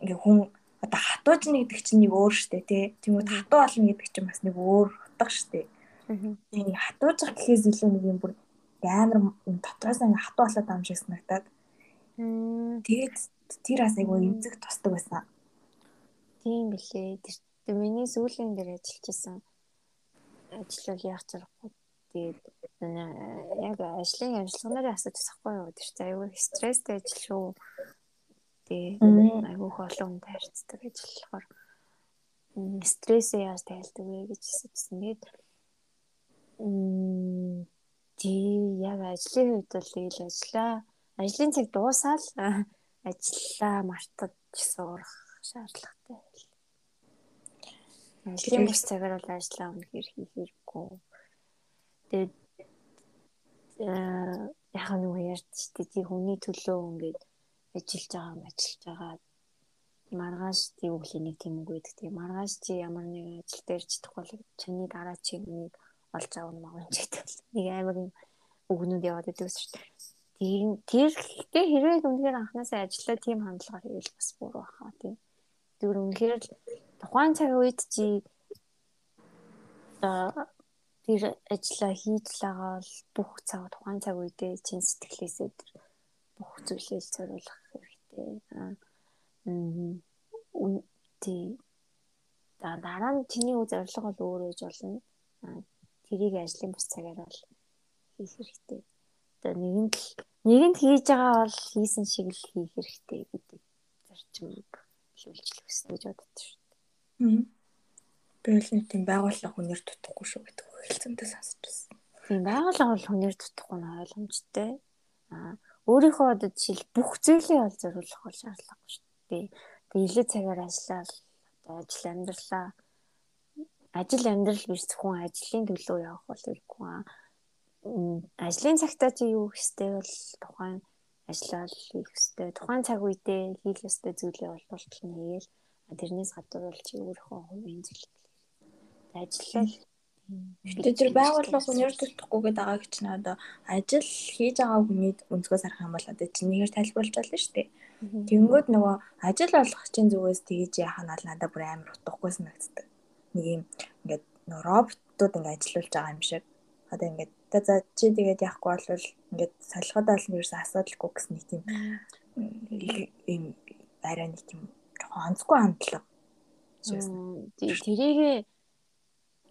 ингээ хүн одоо хатуужны гэдэг чинь нэг өөр штэ тий. Тэгмүүд хатуу болно гэдэг чинь бас нэг өөр утга штэ. Тэгээ нэг хатуужих гэхээс илүү нэг юм бүр амар дотроос ингээ хатуу болоод ам шиг санагдаад. Тэгээд тэр бас айгүй эмзэг тусдаг байсан. Тийм билээ. Тэр миний сүүлийн дээр ажиллаж исэн ажил бол яах чарахгүй. Тэгээд яг ажлын ажиллагааны асуудал асахгүй юу. Тэр чинь айгүй стресстэй ажил шүү тий. Айгүйх олон хүнтэй харьцдаг гэж болохоор стрессээ яаж тайлдаг вэ гэж хэлсэн. Тэгээд тий яг ажлын үед бол тэгэл ажиллаа. Ажлын цаг дуусаад ажиллаа мартаж сурах шаардлагатай байл. Ажлын бус цагаар бол ажиллаа үнэхээр хийх хэрэггүй. Тэгээд яг нэг ярьж тий хүний төлөө ингээд ажиллаж байгаа юм ажиллаж байгаа маргааш тий өглөө нэг тийм үг гэдэг. Тэгээ маргааш чи ямар нэг ажил дээр чадах бол чиний дараа чи нэг олж авах магадгүй ч гэдэг. Нэг амар үгнүүд яваад байдаг шүү дээ. Тэр тэр гэхдээ хэрвээ үнэхээр анханасаа ажиллаа тийм хандлагаар хийвэл бас буруу баха тийм. Тэгвэр үнэхээр л тухайн цаг үед чи тэр ажиллаа хийж байгаа бол бүх цаг тухайн цаг үедээ чин сэтгэлээсээ бүх зүйлээ зориулах хэрэгтэй. Аа тий За дараа нь чиний үе зорилго бол өөр ээж болно. Тэрийг ажлын бус цагаар бол хийх хэрэгтэй. Одоо нэгэнт нэгэнт хийж байгаа бол хийсэн шиг л хийх хэрэгтэй гэдэг зарчмыг илүүлжлэх хүснэ гэж боддог шүү дээ. Нэг тийм байгууллага хүнээр дутхгүй шүү гэдэг хэлцэмтэй сонсч байсан. Тийм байгууллага бол хүнээр дутхгүй нь ойлгомжтой. Аа өөрийнхөө одоо жишээл бүх зүйлээ бол зориулах бол шаардлагагүй шүү дээ. Тэгээ илүү цагаар ажиллаад одоо ажил амьдралаа ажил амьдрал биш зөвхөн ажлын төлөө явах бол хэрэггүй аа. Ажлын цагтаа чи юу гэхтэй бол тухайн ажиллаад хийх ёстой. Тухайн цаг үедээ хийх ёстой зүйлээ бол болтол нь хийгээл тэрнээс гадуур бол чи өөрийнхөө хувийн зүйлээ ажиллал Гэтэ тэр байгууллага хүнээр тутахгүйгээд байгаа гэж нь одоо ажил хийж байгаа хүний өнцгөөс харах юм бол одоо чинийгээр тайлбарлаж байна шүү дээ. Тэнгүүд нөгөө ажил олох чинь зүгээс тэгэж яхаа нь надад бүр амар утгахгүй санагддаг. Нэг юм ингээд роботууд ингээд ажиллаулж байгаа юм шиг. Одоо ингээд за чи тэгээд яахгүй бол ингээд солиход бол ерөөсөө асуудалгүй гэсэн нэг тийм юм арай нэг тийм онцгүй хандлага. Тэрийг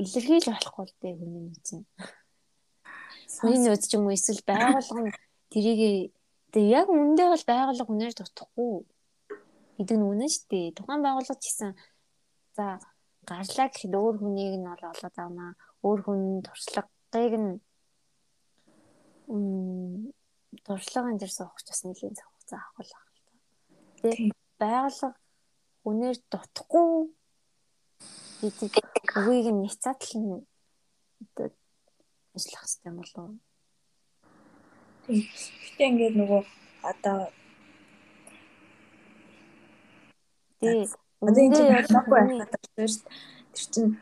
илэрхийлж болохгүй л дээ хүний нүцэн. Хүний нүц ч юм уу эсвэл байгууллага нь тэрийг тэгээ яг үндэ бол байгууллага үнээр дутхгүй гэдэг нь үнэн шүү дээ. Тухайн байгууллага ч гэсэн за гарлаа гэхэд өөр хүнийг нь бол олоод авнаа. Өөр хүн туршлагыг нь м туршлагын дээр суух ч бас нэлийн цаг хугацаа авах л байна л та. Тэгээ байгууллага үнээр дутхгүй гэдэг үгийг нь няцаатал нь одоо ажиллах хэрэгтэй юм болов уу? Гэтэ ингээд нөгөө одоо одоо энэ чинь болохгүй байхад тэр чинь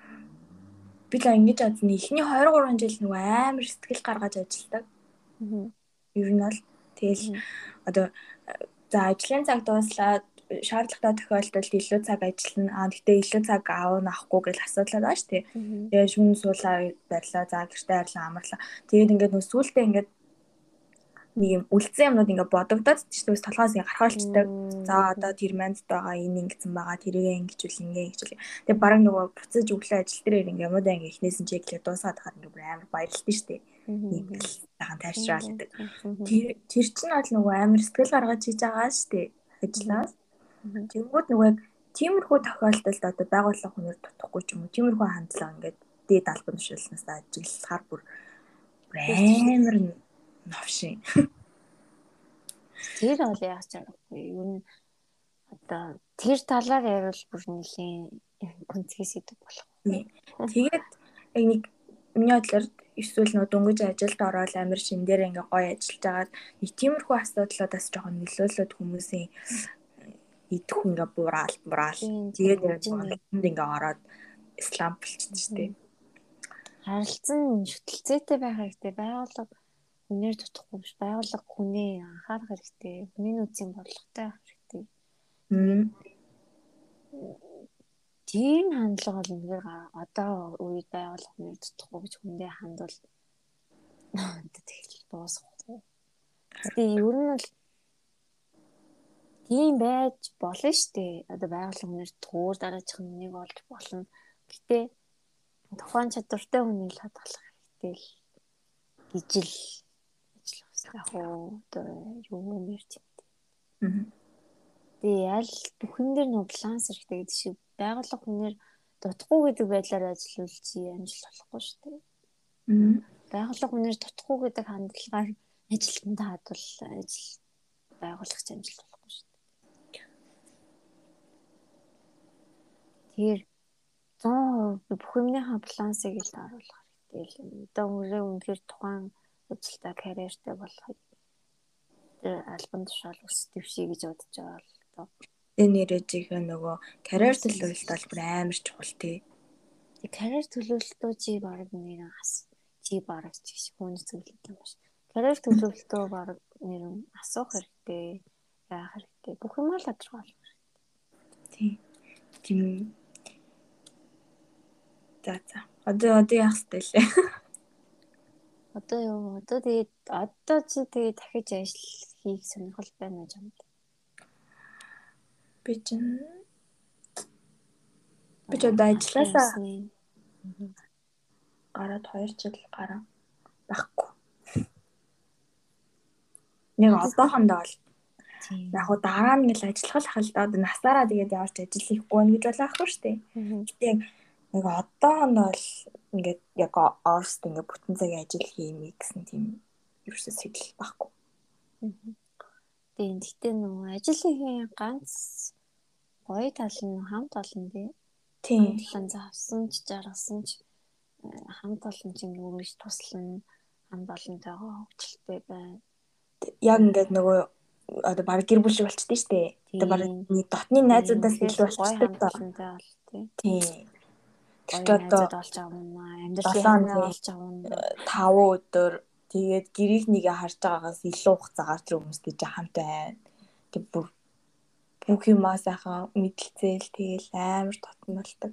би л ингэж адны эхний 2 3 жил нөгөө амар сэтгэл гаргаж ажилладаг. Ер нь бол тэгэл одоо за ажлын цаг дууслаад шаардлагатай тохиолдолд илүү цаг ажиллана. Аа гэтээ илүү цаг аав авахгүй гэж асуудал байгаа шүү дээ. Тэгээ шүн суулаа барьлаа. За гэртээ арилан амарлаа. Тэгээд ингээд нөө сүултээ ингээд нэг юм үлдсэн юмнууд ингээд бодогдоод ч гэсэн толгоос ингээд гарахалчдаг. За одоо тэр манд байгаа энэ ингэсэн байгаа. Тэрийг ингэжүүл ингээ ингэжүүл. Тэгээ бараг нөгөө буцаж өглөө ажил дээр ингээ юмудаа ингээ эхнээс нь чеклээ дуусаад хахад ингээ амар баярлалтай шүү дээ. Ийм л тахан тайвшраал гэдэг. Тэр тэр чинь бол нөгөө амар сэтгэл гаргаж хийж байгаа шүү дээ ажлаас. Тэнгүүд нөгөө яг тиймэрхүү тохиолдолд одоо байгууллага хүнээр дутхгүй ч юм уу тиймэрхүү хандлага ингээд дээд албан тушаалнаас ажиглахаар бүр амар новшин. Тэр бол чанахгүй юу н одоо тэр талаар ярил бүр нэлийн гүнзгий сэдв болох. Тэгээд яг нэг миний бодлоор эсвэл нөө дөнгөж ажилд ороод амир шин дээр ингээ гоё ажиллаж агаад нэг тиймэрхүү асуудлуудаас жоохон нөлөөлөд хүмүүсийн идэх ингээ бураал бураал тэгээд яг гонд ингээ ороод ислам болчихсон шүү дээ. Харилцан шүтэлцээтэй байх хэрэгтэй. Байгууллага хүнээр тутахгүй биш. Байгууллага хүнээ анхаарах хэрэгтэй. Хүний нүцийн бодлоготой байх хэрэгтэй. Тийм хандлага бол үнээр одоо үед байгууллага хүнээр тутахгүй гэж хүндээ хандвал тэгэл дуусах. Тэгээ ер нь бол Тийм байж болно шүү дээ. Одоо байгууллага хүнээр туур дараачих нэг болж болно. Гэтэ тухайн чадвартай хүний л хадгалах хэрэгтэй л гэж л ажиллах хэрэгтэй. Яг одоо юу нэр тийм. Тэгээ аль бүхэн дээр нөө баланс хэрэгтэй гэдэг шиг байгууллага хүнээр дутхгүй гэдэг байдлаар ажиллуулж амжилт болохгүй шүү дээ. Байгууллага хүнээр дутхгүй гэдэг хандлагаар ажилтнад хадвал ажил байгуулагч амжилт Тэгэхээр 100% бүх юмныхаа балансыг л харуулах хэрэгтэй л. Одоо өөрөө үнэхээр тухайн ажилтаа карьертэй болохыг тэр альбан тушаал өсдөв ший гэж бодож байгаа л доо. Энэ нэрээжийнхээ нөгөө карьер төлөвлөлт бол бүр амар чухал тий. Карьер төлөвлөлтөө чи баг нэр ас чи баг чи хүн зөвлөд юм байна. Карьер төлөвлөлтөө баг нэр асуух хэрэгтэй. Яах хэрэгтэй. Бүх юм л тодорхойлох хэрэгтэй. Тий. Тийм За за. Одоо одоо яах вэ лээ? Одоо юу? Одоо тэгээд одоо чи тэгээд дахиж ажил хийх сонирхол байна уу чамд? Би чинь Би ч одоо ажилласаа гараад 2 жил гараа байхгүй. Нэг одоохондоо бол яг уу дараа нь ингээл ажиллах л одоо насаараа тэгээд явж ажил хийхгүй байх гэж болохгүй шүү дээ. Гэтэ яг одоохондоо бол ингээд яг ост ингээд бүтэн цагийн ажил хиймээ гэсэн тийм ерөөсөө сэтэл байхгүй. Тийм гэтээ нөгөө ажлын ганц гоё тал нь хамт олон тий. Тийм. Талан завсан ч жаргасан ч хамт олон ч биш туслана хамт олонтойгоо хөвчлөлтэй байна. Яг ингээд нөгөө одоо баг гэр бүл шиг болчихдээ шүү дээ. Одоо баг дотны найзуудаас илүү болчихдээ бол тийм. Тэр одоо болж байгаа юм аа. Амьдралын болж байгаа юм. 5 өдөр тэгээд гэрийг нэгэ харж байгаагаас илүү хугацаагаар тэр хүмүүстэй хамт байна. Тэг бүр бүх юмаа сайхан мэдлцээл тэгэл амар татна болдог.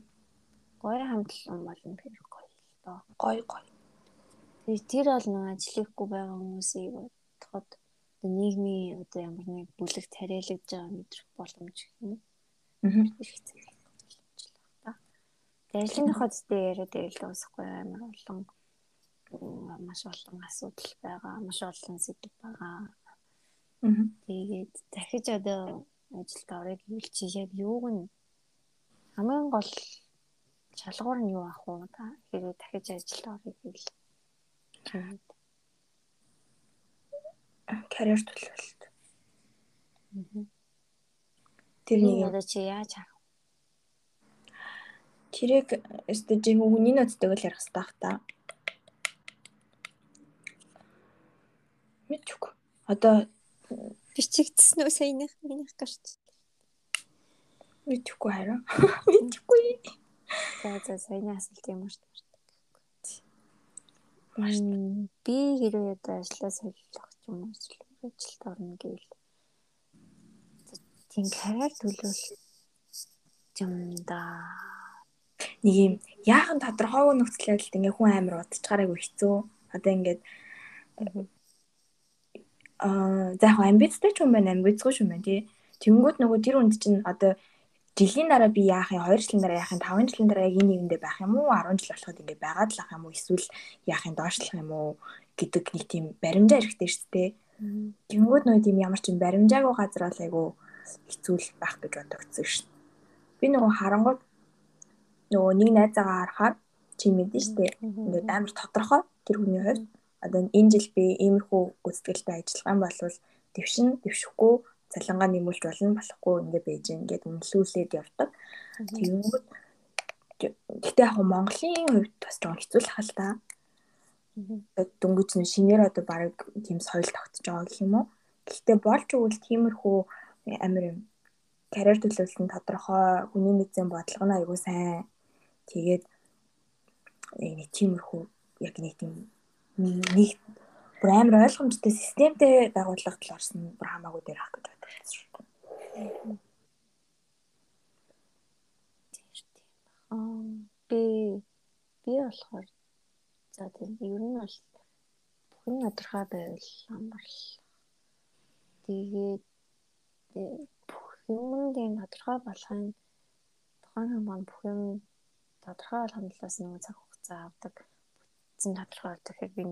Гоё хамтлан болно тэр гоё л доо. Гоё гоё. Тэр бол нэг ажиллахгүй байгаа хүмүүсийг бодоход нийгмийн одоо ямар нэг бүлэг тариалагдж байгаа мэдрэх боломж гэх юм. Аа. Ажлынхаа дэдээ яриад байл уусахгүй амар олон маш олон асуудал байгаа, маш олон сэдв байгаа. Аа. Тэгээд дахиж одоо ажилд орё гэвэл чи яг юуг нь хамгийн гол шалгуур нь юу ах та хэрэг дахиж ажилд орё гэвэл карьер төлөвлөлт. Тэр нэг одоо чи яаж харах Тэрийг өстө жин хүний нөттэйг л ярих хэрэгтэй та. Мэдвгүй. Одоо бичигдсэн үү саяных минийх гэж. Мэдвгүй хараа. Мэдвгүй. За за саяны асуулт юм шүү дээ. Би хэрвээ одоо ажлаа солих ч юм уу ажилд орно гэвэл тийм карьер төлөвлөлт юм да нэг юм яахан тодорхойгүй нөхцөл байдалд ингээ хүн амар удажгаарайг хэцүү. Одоо ингээд аа за яг амбицтай ч юм байна, амбицгүй ч юм байна тий. Тэнгүүд нөгөө тэр үнд чинь одоо жилийн дараа би яах юм 2 жилийн дараа яах юм 5 жилийн дараа яг энэ нэгэндээ байх юм уу 10 жил болоход ингээ байгаад л ах юм уу эсвэл яах юм доошлох юм уу гэдэг нэг тийм баримжаа хэрэгтэй шүү дээ. Тэнгүүд нөгөө тийм ямар ч юм баримжаагүй газар бол айгу хэцүү л байх гэж бодогдсон шүү. Би нөгөө харангууд нөгөө нэг найзаагаа харахаар чи мэдэн штэ. Ингээд амар тодорхой тэр хүний хувьд. Одоо энэ жил би иймэрхүү гүйцэтгэлтэй ажиллах юм бол дэвшин дэвшихгүй цалингаа нэмүүлж болно болохгүй ингээд байж ингээд үнэлүүлээд явдаг. Тэгэнгүүт гэтээ яг Монголын хувьд бас жоохон хэцүү л хал та. Дөнгөж нь шинээр одоо баг тийм соёл тогтож байгаа гэх юм уу. Гэхдээ болж өгвөл тиймэрхүү амир юм карьер төлөвлөлтөнд тодорхой хүний мэдсэн бодлого нь айгүй сайн Тэгээд нэг тиймэрхүү яг нэг тийм нэг бүр амар ойлгомжтой системтэй байгууллагад л орсон бүр хамаагүй дээр ах гэж бодсон шүү дээ. Аа би би болохоор за тийм ер нь бол бүхэн тодорхой байвал амар л тэгээд бүх юмд энэ тодорхой болохын тухайн хүн бүх юм тодорхой хандлаас нөгөө цаг хугацаа авдаг бүтцэн тодорхой болдог. Хэрэг би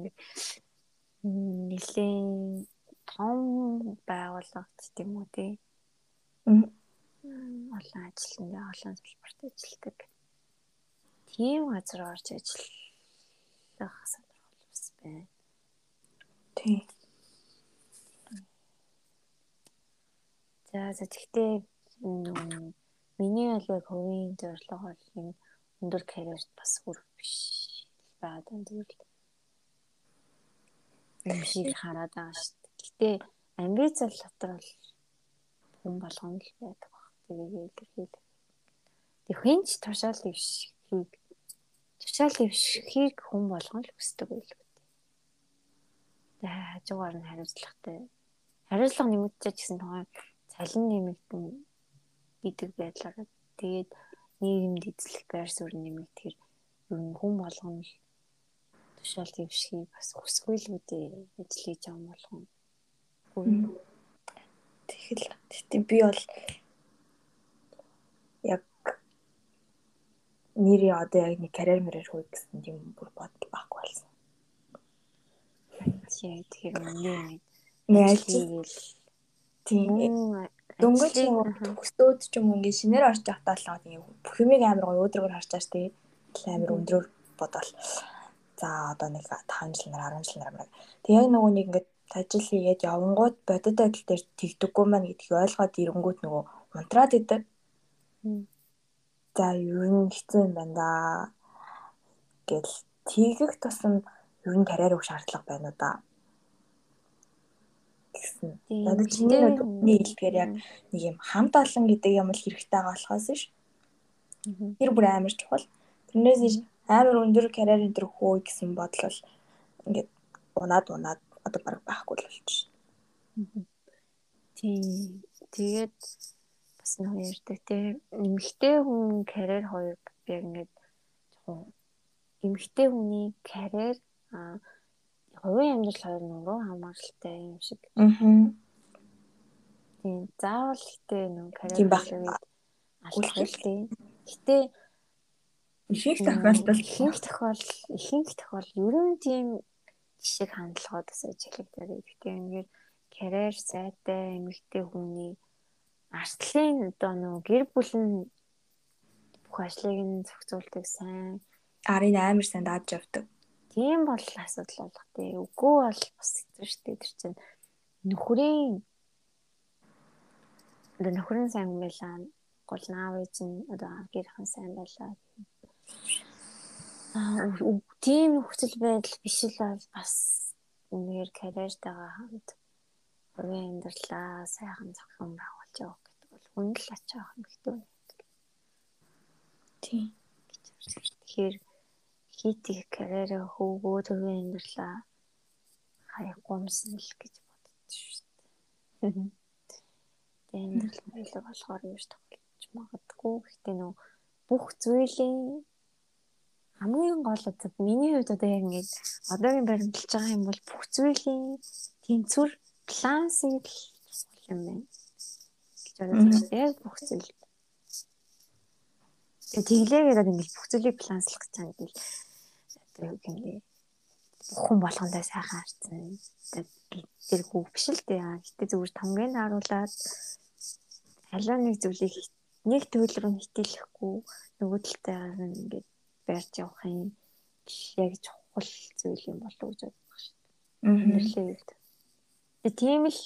нэлийн том байгууллагт тийм үү тий олон ажилтнаа олон салбарт ажилладаг. Тийм газар орж ажиллах сонирхол бас байна. Тий. За за тэгтээ миний бол яг хувийн зорилго бол энэ өндөр карьерт бас хүрэх биш байгаад байна тэгэл юм шиг хараад байгаа шүү дээ. Гэтэ амбиц л дотор бол хүн болгоно л байдаг баг. Тэгээд илэрхийл. Тэг хинч тушаал дэвшихийг тушаал дэвшихийг хүн болгоно л хүсдэг байлгүй. Тэг хажуугаар нь хариуцлагатай. Хариуцлага нэмэгдэж гэсэн тухай цалин нэмэгдэн гэдэг байдлаараа тэгээд нийгэмд эзлэх байр суурь нэмэгт тэр ер нь хүн болгоно тушаал дэвшхийг бас хүсгүй л үдээ ажил хийж байгаа юм болгоно. Тэгэл тэгтээ би бол яг нэрээ одоо яг нэг карьер мэрэр хүй гэсэн юм бүр бодол байхгүй болсон. Тийм тэгэхээр үнэ нэг ажил тийм дөнгөж төгсөөд ч юм ингээд шинээр орж явахдаа л ингээд бүх юмыг амар гоё өөдрөгөр харж байгаа шүү дээ. амар өндрөөр бодвол. За одоо нэг 5 жил нар 10 жил нар тэг яг нөгөө нэг ингээд ажил хийгээд явангууд бодит адил дээр тэгдэггүй маань гэдгийг ойлгоод ирэнгүүт нөгөө унтраад идэв. За ер нь хэцүү юм байна да. Гэл тийгэх тусам ер нь карьер өг шаардлага байна уу да гэсэн. Одоо чиний өдний хэлдгээр яг нэг юм хамт олон гэдэг юм л хэрэгтэй байгаа болохоос ш. Тэр бүр амар чухал. Тэрнээс иш амар өндөр карьер энэ төр хөө гэсэн бодол ингээд унаад унаад одоо баг байхгүй л болчихно. Тийм. Тэгээд бас нэг ярьдаг тийм эмэгтэй хүн карьер хоёр яг ингээд жоохон эмэгтэй хүний карьер а хувийн амьдрал хоёр нь өөрөө хамааралтай юм шиг. Аа. Тийм заавал гэтээ нэг карьер алах тийм. Гэтэ ихэнх тохиолдолд ихэнх тохиол ихэнх тохиол ер нь тийм жишээ хандлагууд бас ажиглагдаад байдаг. Гэтэ ингээд карьер сайтай эмэгтэй хүний арслын одоо нөгөө гэр бүл нь бүх ажлыг нь зохицуулдаг сайн. Арын амар сайн дааж явдаг. Тийм бол асуудал болох тий. Үгүй бол бас хэцүү шүү дээ. Тэр чинь нөхрийн одоо нөхрийн сайн байлаа. Гол наав ээж нь одоо гэрхэн сайн байлаа. Аа тийм нөхцөл байдал биш л бол бас нэр карьертайгаа хамт хувийн амьдралаа сайхан зохион байгуулж явах гэдэг бол хүн л ач аах юм гэдэг. Тийм. Тэгэхээр хит их карьер хөвгөө төвийн амьдралаа хаяхгүй юмсан л гэж боддоо шүү дээ. Тэгээ амьдрал байлаг болохоор ч тоглож магадгүй. Гэхдээ нөө бүх зүйлийн хамгийн гол одоо миний хувьд одоо яг ингэж одоогийн баримталж байгаа юм бол бүх зүйлийн тэнцвэр балансыг л юм байна. гэж бодож байна. Яг бүх зүйл. Тэгээ тэглээгээд ингэж бүх зүйлийг баланслах гэж байгаа юм юу гэмээ хүн болгондоо сайхан харцсан. Хүүг биш л дээ. Гэтэ зүгээр томгийн харуулад алаа нэг зүйлийг нэг төлөв нь хитэлэхгүй нөгөө талтай нь ингээд барьж явах юм яг чухал зүйл юм болов уу гэж шүү дээ. Үнэрлээ үед. Тэгээ тийм л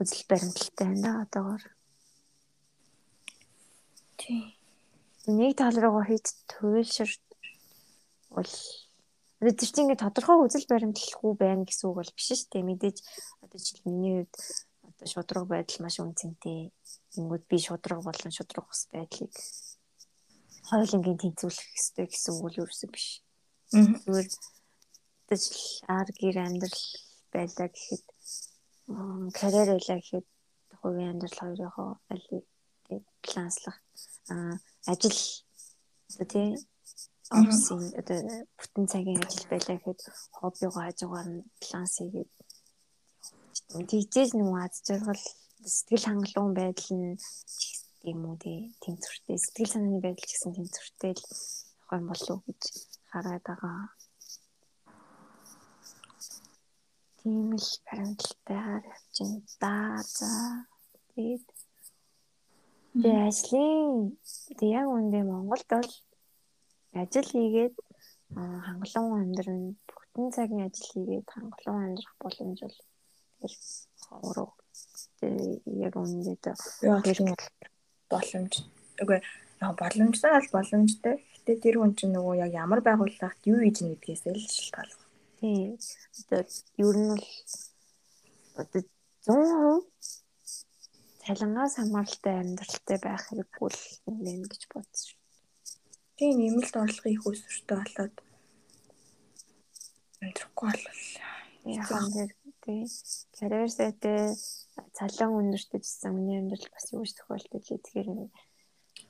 үзэл баримталтай байна да одоогор. Тийм. Нэг тал руугаа хийж туйлшир бол Тэгээд тэр чинь ингээд тодорхой үзэл баримтлахгүй байна гэсэн үг бол биш шүү дээ. Мэдээж одоо жишээл миний хувьд одоо шудраг байдал маш үнцэнтэй. Тэнгүүд би шудраг болон шудраг ус байдлыг хойлонгийн тэнцвүүлэх хэрэгтэй гэсэн үг л ерөөсөө биш. Зүгээр одоо жишээл ар гэр амьдрал байлаа гэхэд карьер байлаа гэхэд хувийн амьдрал хоёроо алийг планслах ажил одоо тийм офисын одоо бүтэн цагийн ажил байлаа гэхэд хоббигоо хажуугаар нь баланс хийгээд тийжээж нөгөө аз жаргал сэтгэл хангалуун байдал нь юм уу тэнцвэртэй. Сэтгэл санааны байдал ч гэсэн тэнцвэртэй л явах юм болов уу гэж хараад байгаа. Тийм л баримталтайгаар явчихна да за тэгээд тэгээ ажлын. Тэг яг үндэ Монголд бол ажил хийгээд хангалуун амьдрын бүтэн цагийн ажил хийгээд хангалуун амьдрах боломж бол ховроо яг үнэндээ боломж үгүй яг боломжтой бол боломжтой. Гэтэ тэр хүн чинь нөгөө яг ямар байгууллагт юу хийж нэ гэдгээс л шалтгаална. Тийм. Одоо ер нь бол одоо 100% цалингаас хамааралтай амьдралтай байх хэрэггүй л юм гэж бодсон. Тийм нэмэлт орлого их өсвөртэй болоод амьдрахгүй болвол яахан тий. Карьер сайтай цалин өндөртэй гэсэн миний амьдрал бас юу ч тохиолдож тэгэхээр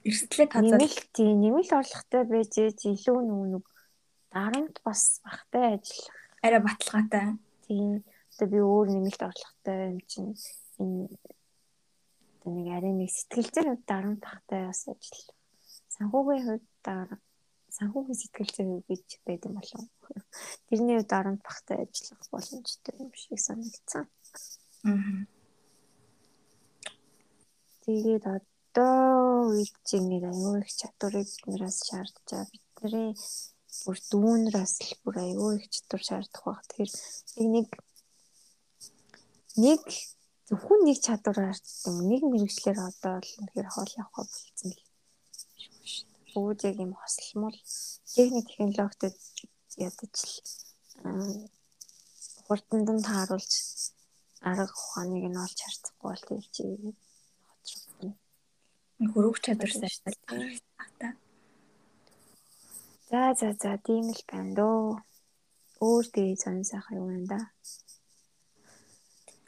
эрсдлээ тазал нэмэлт тий. Нэмэлт орлоготой байж илүү нүг дарамт бас багтай ажиллах. Арай баталгаатай. Тий. Одоо би өөр нэмэлт орлоготой юм чинь энэ нэг арай нэг сэтгэл зүйн дарамт багтай бас ажиллах. Санхүүгийн хувьд дарамт санхүүгийн сэтгэл зүйн гэж байдаг юм болов. Тэрний үед оронд багтай ажиллах боломжтой юм шиг санагдсан. Аа. Тэгээд одоо үед чинь нэг аюу их чадварыг биднээс шаардж байгаа. Бидний бүр дүүнраас л бүр аюу их чадвар шаардах баг. Тэгэхээр нэг нэг зөвхөн нэг чадвараар юм нэг мэрэгчлэр одоо л үнэхээр хоол явах болсон л бүгд яг юм хослмол техник технологитой ядаж л хурданд нь тааруулж арга ухааныг нь олж харцахгүй бол тэр чи хоцрогдно. Хөрөг чадвар сайжруулах та. За за за тийм л байна дөө. Өөр тэгээ зон сайхан юу байна да.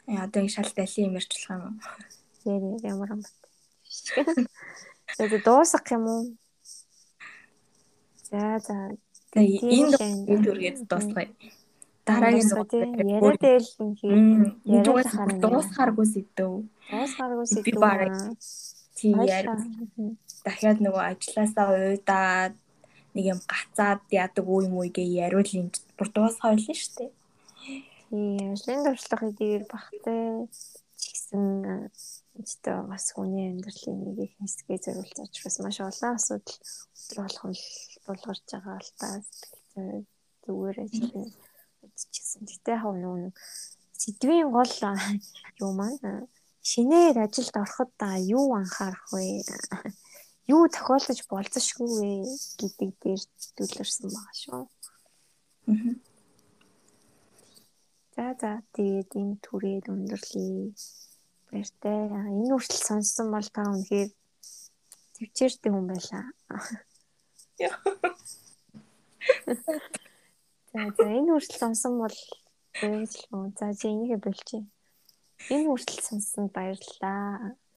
Яа одоо ингэ шал юм ярьчлах юм уу? Яа ямар юм бэ? Тэгээд дуусгах юм уу? За за. Тэгээ энэ дүргээд дуусгая. Дараагийн яриад юм хий. Яриад. Дуусгааргүй сэдв. Дуусгааргүй сэдв. Би бараг тийм яар. Дахиад нөгөө ажилласаа уйдаад нэг юм гацаад яадаг үе юм уу гээ яриул энэ бүр дуусгаа байлаа шүү дээ. Тийм, ажлын туршлагыг дээр багтай ч Эцтэй бас хүний амьдралын нэг их хэсгээ зориулж учраас маш олон асуудал өдрө болгон тулгарч байгаа л та сэтгэл зүгээр ажил үзчихсэн. Гэтэ хав нүүн сэдвийн гол юу маань шинээр ажилд ороход та юу анхаарах вэ? Юу тохиолдож болзошгүй вэ гэдэг дээр төлөрсөн байгаа шүү. За за тэгээд энэ түрээд өндөрлөе баяртай. Энэ үртэл сонссон бол та үнэхээр төвчээртэй хүн байлаа. За за энэ үртэл сонсон бол баярлалаа. За чи энийгээ болчих. Энэ үртэл сонссон баярлалаа.